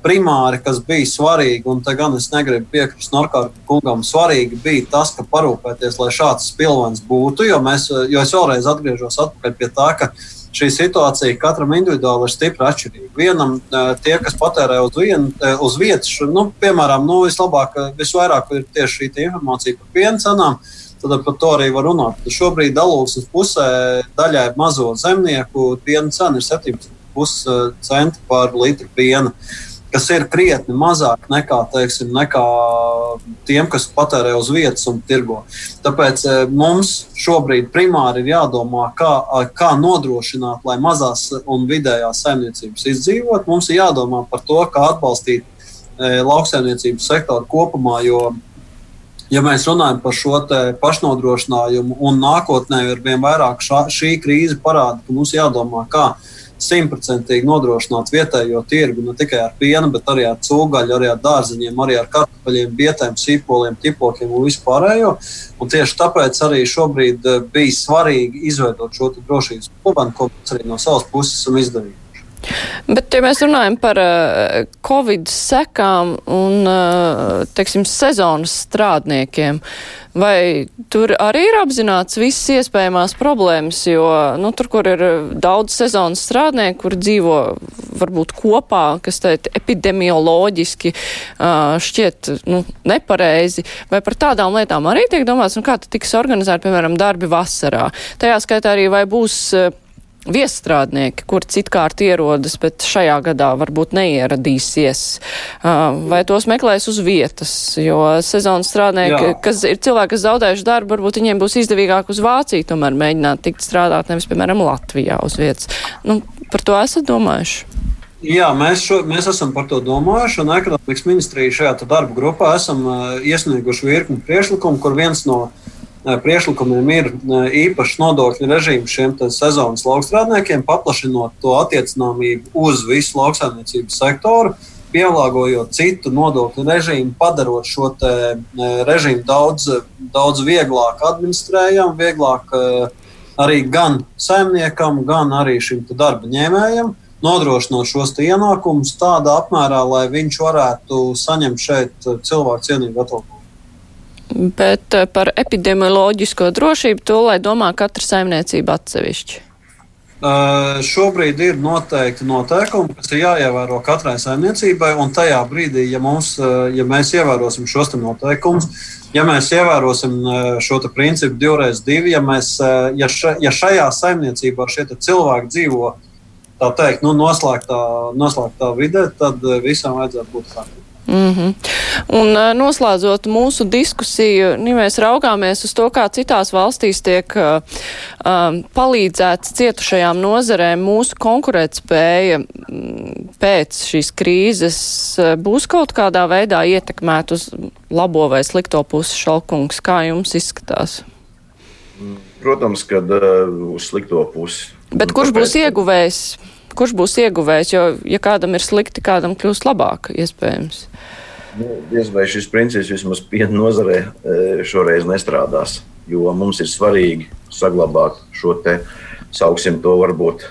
primāri, kas bija svarīgi, un te gan es negribu piekrist Norkārta kungam, svarīgi bija tas, ka parūpēties, lai šāds spilvens būtu, jo, mēs, jo es vēlreiz atgriežos pie tā, ka šī situācija katram individuāli ir stipri atšķirīga. Vienam tie, kas patērē uz, vien, uz vietas, nu, piemēram, nu, vislabāk, visvairāk ir tieši šī informācija par piena cenām. Tad par to arī var runāt. Šobrīd dalūksnes pusē daļai mazo zemnieku piena cena ir 17 2,5 centi par litru piena. Kas ir krietni mazāk nekā, teiksim, nekā tiem, kas patērē uz vietas un tirgo. Tāpēc eh, mums šobrīd primāri ir jādomā, kā, kā nodrošināt, lai mazās un vidējās saimniecības izdzīvot. Mums ir jādomā par to, kā atbalstīt e, lauksaimniecības sektoru kopumā, jo ja mēs runājam par šo pašnodrošinājumu, un nākotnē ir vien vairāk šā, šī krīze parāda, ka mums jādomā, kā simtprocentīgi nodrošināt vietējo tirgu ne tikai ar pienu, bet arī ar cūgaļu, arī ar dārziņiem, arī ar kartupeļiem, bietēm, sīpoliem, tipokiem un vispārējo. Un tieši tāpēc arī šobrīd eh, bija svarīgi izveidot šo drošības plānu, ko mēs arī no savas puses esam izdarījuši. Bet, ja mēs runājam par uh, Covid sekām un, uh, teiksim, sezonas strādniekiem, vai tur arī ir apzināts visas iespējamās problēmas, jo, nu, tur, kur ir daudz sezonas strādnieku, kur dzīvo varbūt kopā, kas teikt epidemioloģiski uh, šķiet, nu, nepareizi, vai par tādām lietām arī tiek domāts, un kā tad tiks organizēti, piemēram, darbi vasarā. Tajā skaitā arī vai būs uh, viesstrādnieki, kur citkārt ierodas, bet šajā gadā varbūt neieradīsies, vai tos meklēs uz vietas, jo sezonas strādnieki, Jā. kas ir cilvēki, kas zaudējuši darbu, varbūt viņiem būs izdevīgāk uz Vāciju tomēr mēģināt tikt strādāt, nevis, piemēram, Latvijā uz vietas. Nu, par to esat domājuši? Jā, mēs, šo, mēs esam par to domājuši, un ekonomikas ministrija šajā darba grupā esam iesnieguši virkni priekšlikumu, kur viens no uh, priekšlikumiem ir īpašs nodokļu režīms šiem sezonas laukstrādniekiem, paplašinot to attiecināmību uz visu lauksaimniecības sektoru, pielāgojot citu nodokļu režīmu, padarot šo režīmu daudz, daudz vieglāk administrējamu, vieglāk arī gan saimniekam, gan arī šim darba ņēmējam nodrošinot šos ienākumus tādā apmērā, lai viņš varētu saņemt šeit cilvēku cienīgu atalgojumu. Bet eh, par epidemioloģisko drošību to, lai domā katra saimniecība atsevišķi. Uh, šobrīd ir noteikti noteikumi, kas ir jāievēro katrai saimniecībai. Un tajā brīdī, ja, mums, uh, ja mēs ievērosim šos noteikumus, ja mēs ievērosim uh, šo principu divreiz divi, ja, mēs, ja, ša, ja šajā saimniecībā šie cilvēki dzīvo teikt, nu, noslēgtā, noslēgtā vidē, tad visam vajadzētu būt kārtībā. Mm -hmm. Un noslēdzot mūsu diskusiju, ja mēs raugāmies uz to, kā citās valstīs tiek uh, palīdzēts cietušajām nozarēm, mūsu konkurētspēja pēc šīs krīzes būs kaut kādā veidā ietekmēta uz labo vai slikto pusi šalkungs. Kā jums izskatās? Protams, ka uh, uz slikto pusi. Bet kurš būs ieguvējis? Kurš būs ieguvējis, jo, ja kādam ir slikti, kādam kļūst labāk, iespējams. Nu, vai šis princips vismaz piena nozarē e, šoreiz nestrādās, jo mums ir svarīgi saglabāt šo te, sauksim to varbūt e,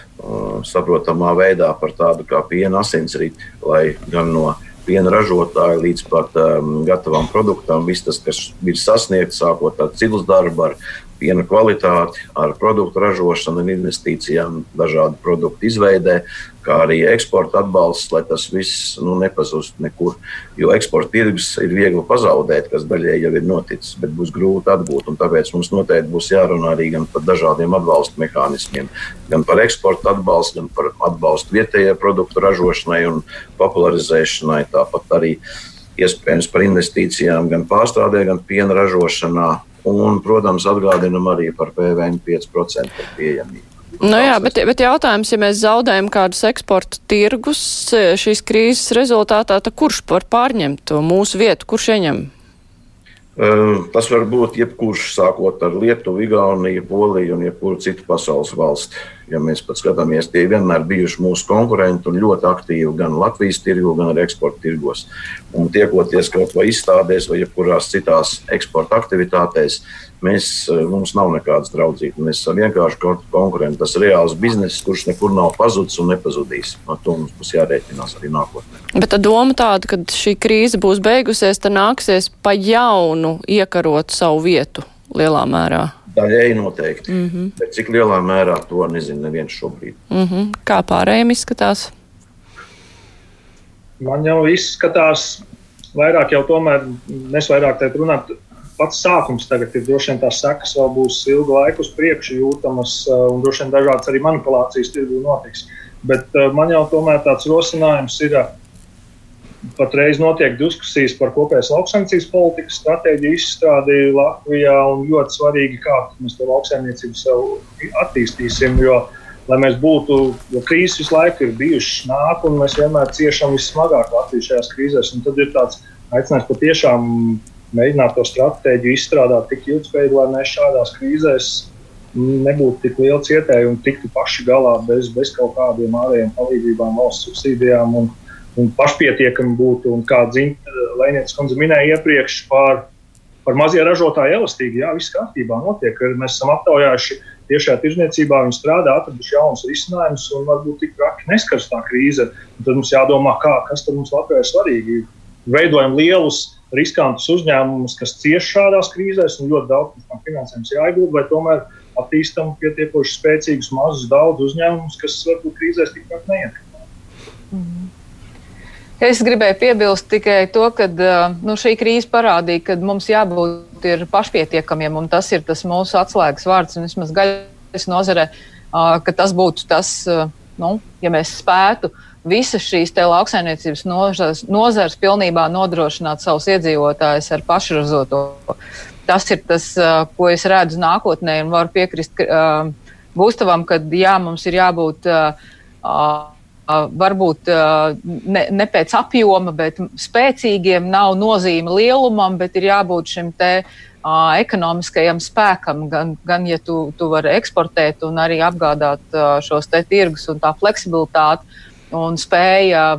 saprotamā veidā par tādu kā piena asinsriti, lai gan no piena ražotāja līdz pat um, gatavam produktam. Viss tas, kas ir sasniegts, sākot ar cilus darbu, ar piena kvalitāti, ar produktu ražošanu un investīcijām, dažādu produktu izveidē, kā arī eksporta atbalsts, lai tas viss nu, nepazust nekur. Jo eksporta tirgus ir viegli pazaudēt, kas daļēji jau ir noticis, bet būs grūti atgūt. Tāpēc mums noteikti būs jārunā arī par dažādiem atbalsta mehānismiem, gan par eksporta atbalstu, gan par atbalstu vietējai produktu ražošanai un popularizēšanai, tāpat arī iespējams par investīcijām gan pārstrādē, gan piena ražošanā Un, protams, atgādinam arī par PVN 5% pieejamību. Nu jā, bet, bet jautājums, ja mēs zaudējam kādus eksporta tirgus šīs krīzes rezultātā, tad kurš var pārņemt to mūsu vietu, kurš ieņem? Tas var būt jebkurš, sākot ar Lietuvu, Igauniju, Poliju un jebkuru citu pasaules valsti. Ja mēs pat skatāmies, tie vienmēr bijuši mūsu konkurenti un ļoti aktīvi gan Latvijas tirgu, gan arī eksporta tirgos. Un tiekoties kaut vai izstādēs vai jebkurās citās eksporta aktivitātēs, mēs, eh, mums nav nekādas draudzības. Mēs esam vienkārši konkurenti. Tas ir reāls bizness, kurš nekur nav pazudis un nepazudīs. Ar to mums būs jārēķinās arī nākotnē. Bet tā doma tāda, ka šī krīze būs beigusies, tad nāksies pa jaunu iekarot savu vietu lielā mērā. Daļēji noteikti. Mm -hmm. Bet cik lielā mērā to nezinu neviens šobrīd. Mm -hmm. Kā pārējiem izskatās? Man jau izskatās, vairāk jau tomēr, nes vairāk teikt runāt, pats sākums tagad ir droši vien tās sekas vēl būs ilgu laiku uz priekšu jūtamas un droši vien dažādas arī manipulācijas tirgu notiks. Bet man jau tomēr tāds rosinājums ir Patreiz notiek diskusijas par kopējas lauksaimniecības politikas stratēģiju izstrādi Latvijā. Ļoti svarīgi, kā mēs to lauksaimniecību sev attīstīsim. Jo, lai mēs būtu, jo krīzes visu laiku ir bijušas nāk, un mēs vienmēr ciešam vissmagāk Latvijas šajās krīzēs. Un tad ir tāds aicinājums patiešām mēģināt to stratēģiju izstrādāt tik ilgspējīgi, lai mēs šādās krīzēs nebūtu tik liela cietēja un tiktu paši galā bez, bez kaut kādiem ārējiem palīdzībām, valsts subsīdijām. Un, un pašpietiekami būtu. Un kā Lēnietis kundze minēja iepriekš par, par mazie ražotāju elastīgi, jā, viss kārtībā notiek. Mēs esam aptaujājuši tiešā tirzniecībā, viņi strādā, atraduši jaunus risinājumus un varbūt tik traki neskars tā krīze. Un tad mums jādomā, kā, kas mums Latvijā ir svarīgi. Veidojam lielus riskantus uzņēmumus, kas cieš šādās krīzēs, un ļoti daudz tam finansējums jāiegūt, vai tomēr attīstam pietiekoši spēcīgus, mazus, daudz uzņēmumus, kas varbūt krīzēs tikpat neietekmē. Mm. Es gribēju piebilst tikai to, ka nu, šī krīze parādīja, ka mums jābūt pašpietiekamiem, un tas ir tas mūsu atslēgas vārds. Vismaz gaļas nozarē, ka tas būtu tas, nu, ja mēs spētu visas šīs lauksaimniecības nozars, nozars pilnībā nodrošināt savus iedzīvotājus ar pašražoto. Tas ir tas, ko es redzu nākotnē, un varu piekrist Gustavam, ka jā, mums ir jābūt. Uh, varbūt ne, ne pēc apjoma, bet spēcīgiem nav nozīme lielumam, bet ir jābūt šim te uh, ekonomiskajam spēkam, gan, gan ja tu, tu vari eksportēt un arī apgādāt uh, šos te tirgus un tā fleksibilitāte un spēja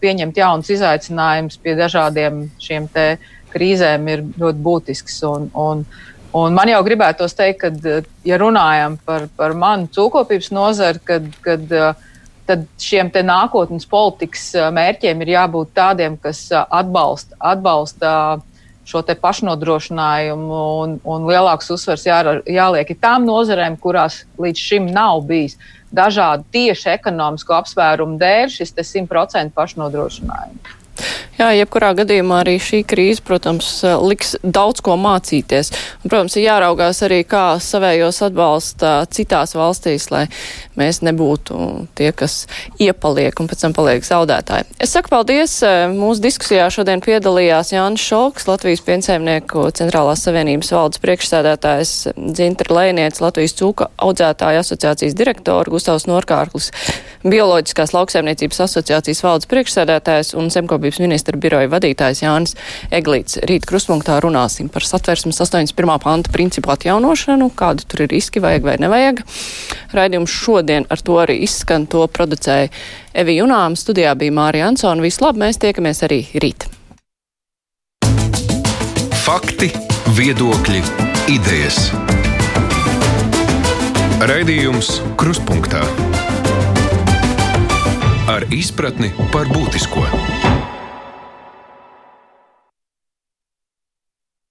pieņemt jaunus izaicinājumus pie dažādiem šiem te krīzēm ir ļoti būtisks. Un, un, un man jau gribētos teikt, ka, ja runājam par, par manu cūkopības nozari, kad, kad tad šiem nākotnes politikas mērķiem ir jābūt tādiem, kas atbalsta, atbalsta šo pašnodrošinājumu, un, un lielāks uzsvers jā, jāliek tām nozarēm, kurās līdz šim nav bijis dažādu tieši ekonomisku apsvērumu dēļ šis 100% pašnodrošinājums. Jā, jebkurā gadījumā arī šī krīze, protams, liks daudz ko mācīties. Un, protams, ir jāraugās arī, kā savējos atbalsta citās valstīs, lai mēs nebūtu tie, kas iepaliek un pēc tam paliek zaudētāji. Es saku paldies. Mūsu diskusijā šodien piedalījās Jānis Šolks, Latvijas piensēmnieku centrālās savienības valdes priekšsēdētājs, Dzintra Lēniec, Latvijas cūka audzētāja asociācijas direktora, Gustavs Norkārklis, Bioloģiskās lauksaimniecības asociācijas valdes priekšsēdētājs un Zemkopības ministrs ministra biroja vadītājs Jānis Eglīts. Rīt kruspunktā runāsim par satversmes 81. panta principu atjaunošanu, kādu tur ir riski, vajag vai nevajag. Raidījums šodien ar to arī izskan, to producēja Evi Junām, studijā bija Mārija Ansona. Vislab, mēs tiekamies arī rīt. Fakti, viedokļi, idejas. Raidījums Kruspunkta ar izpratni par būtisko.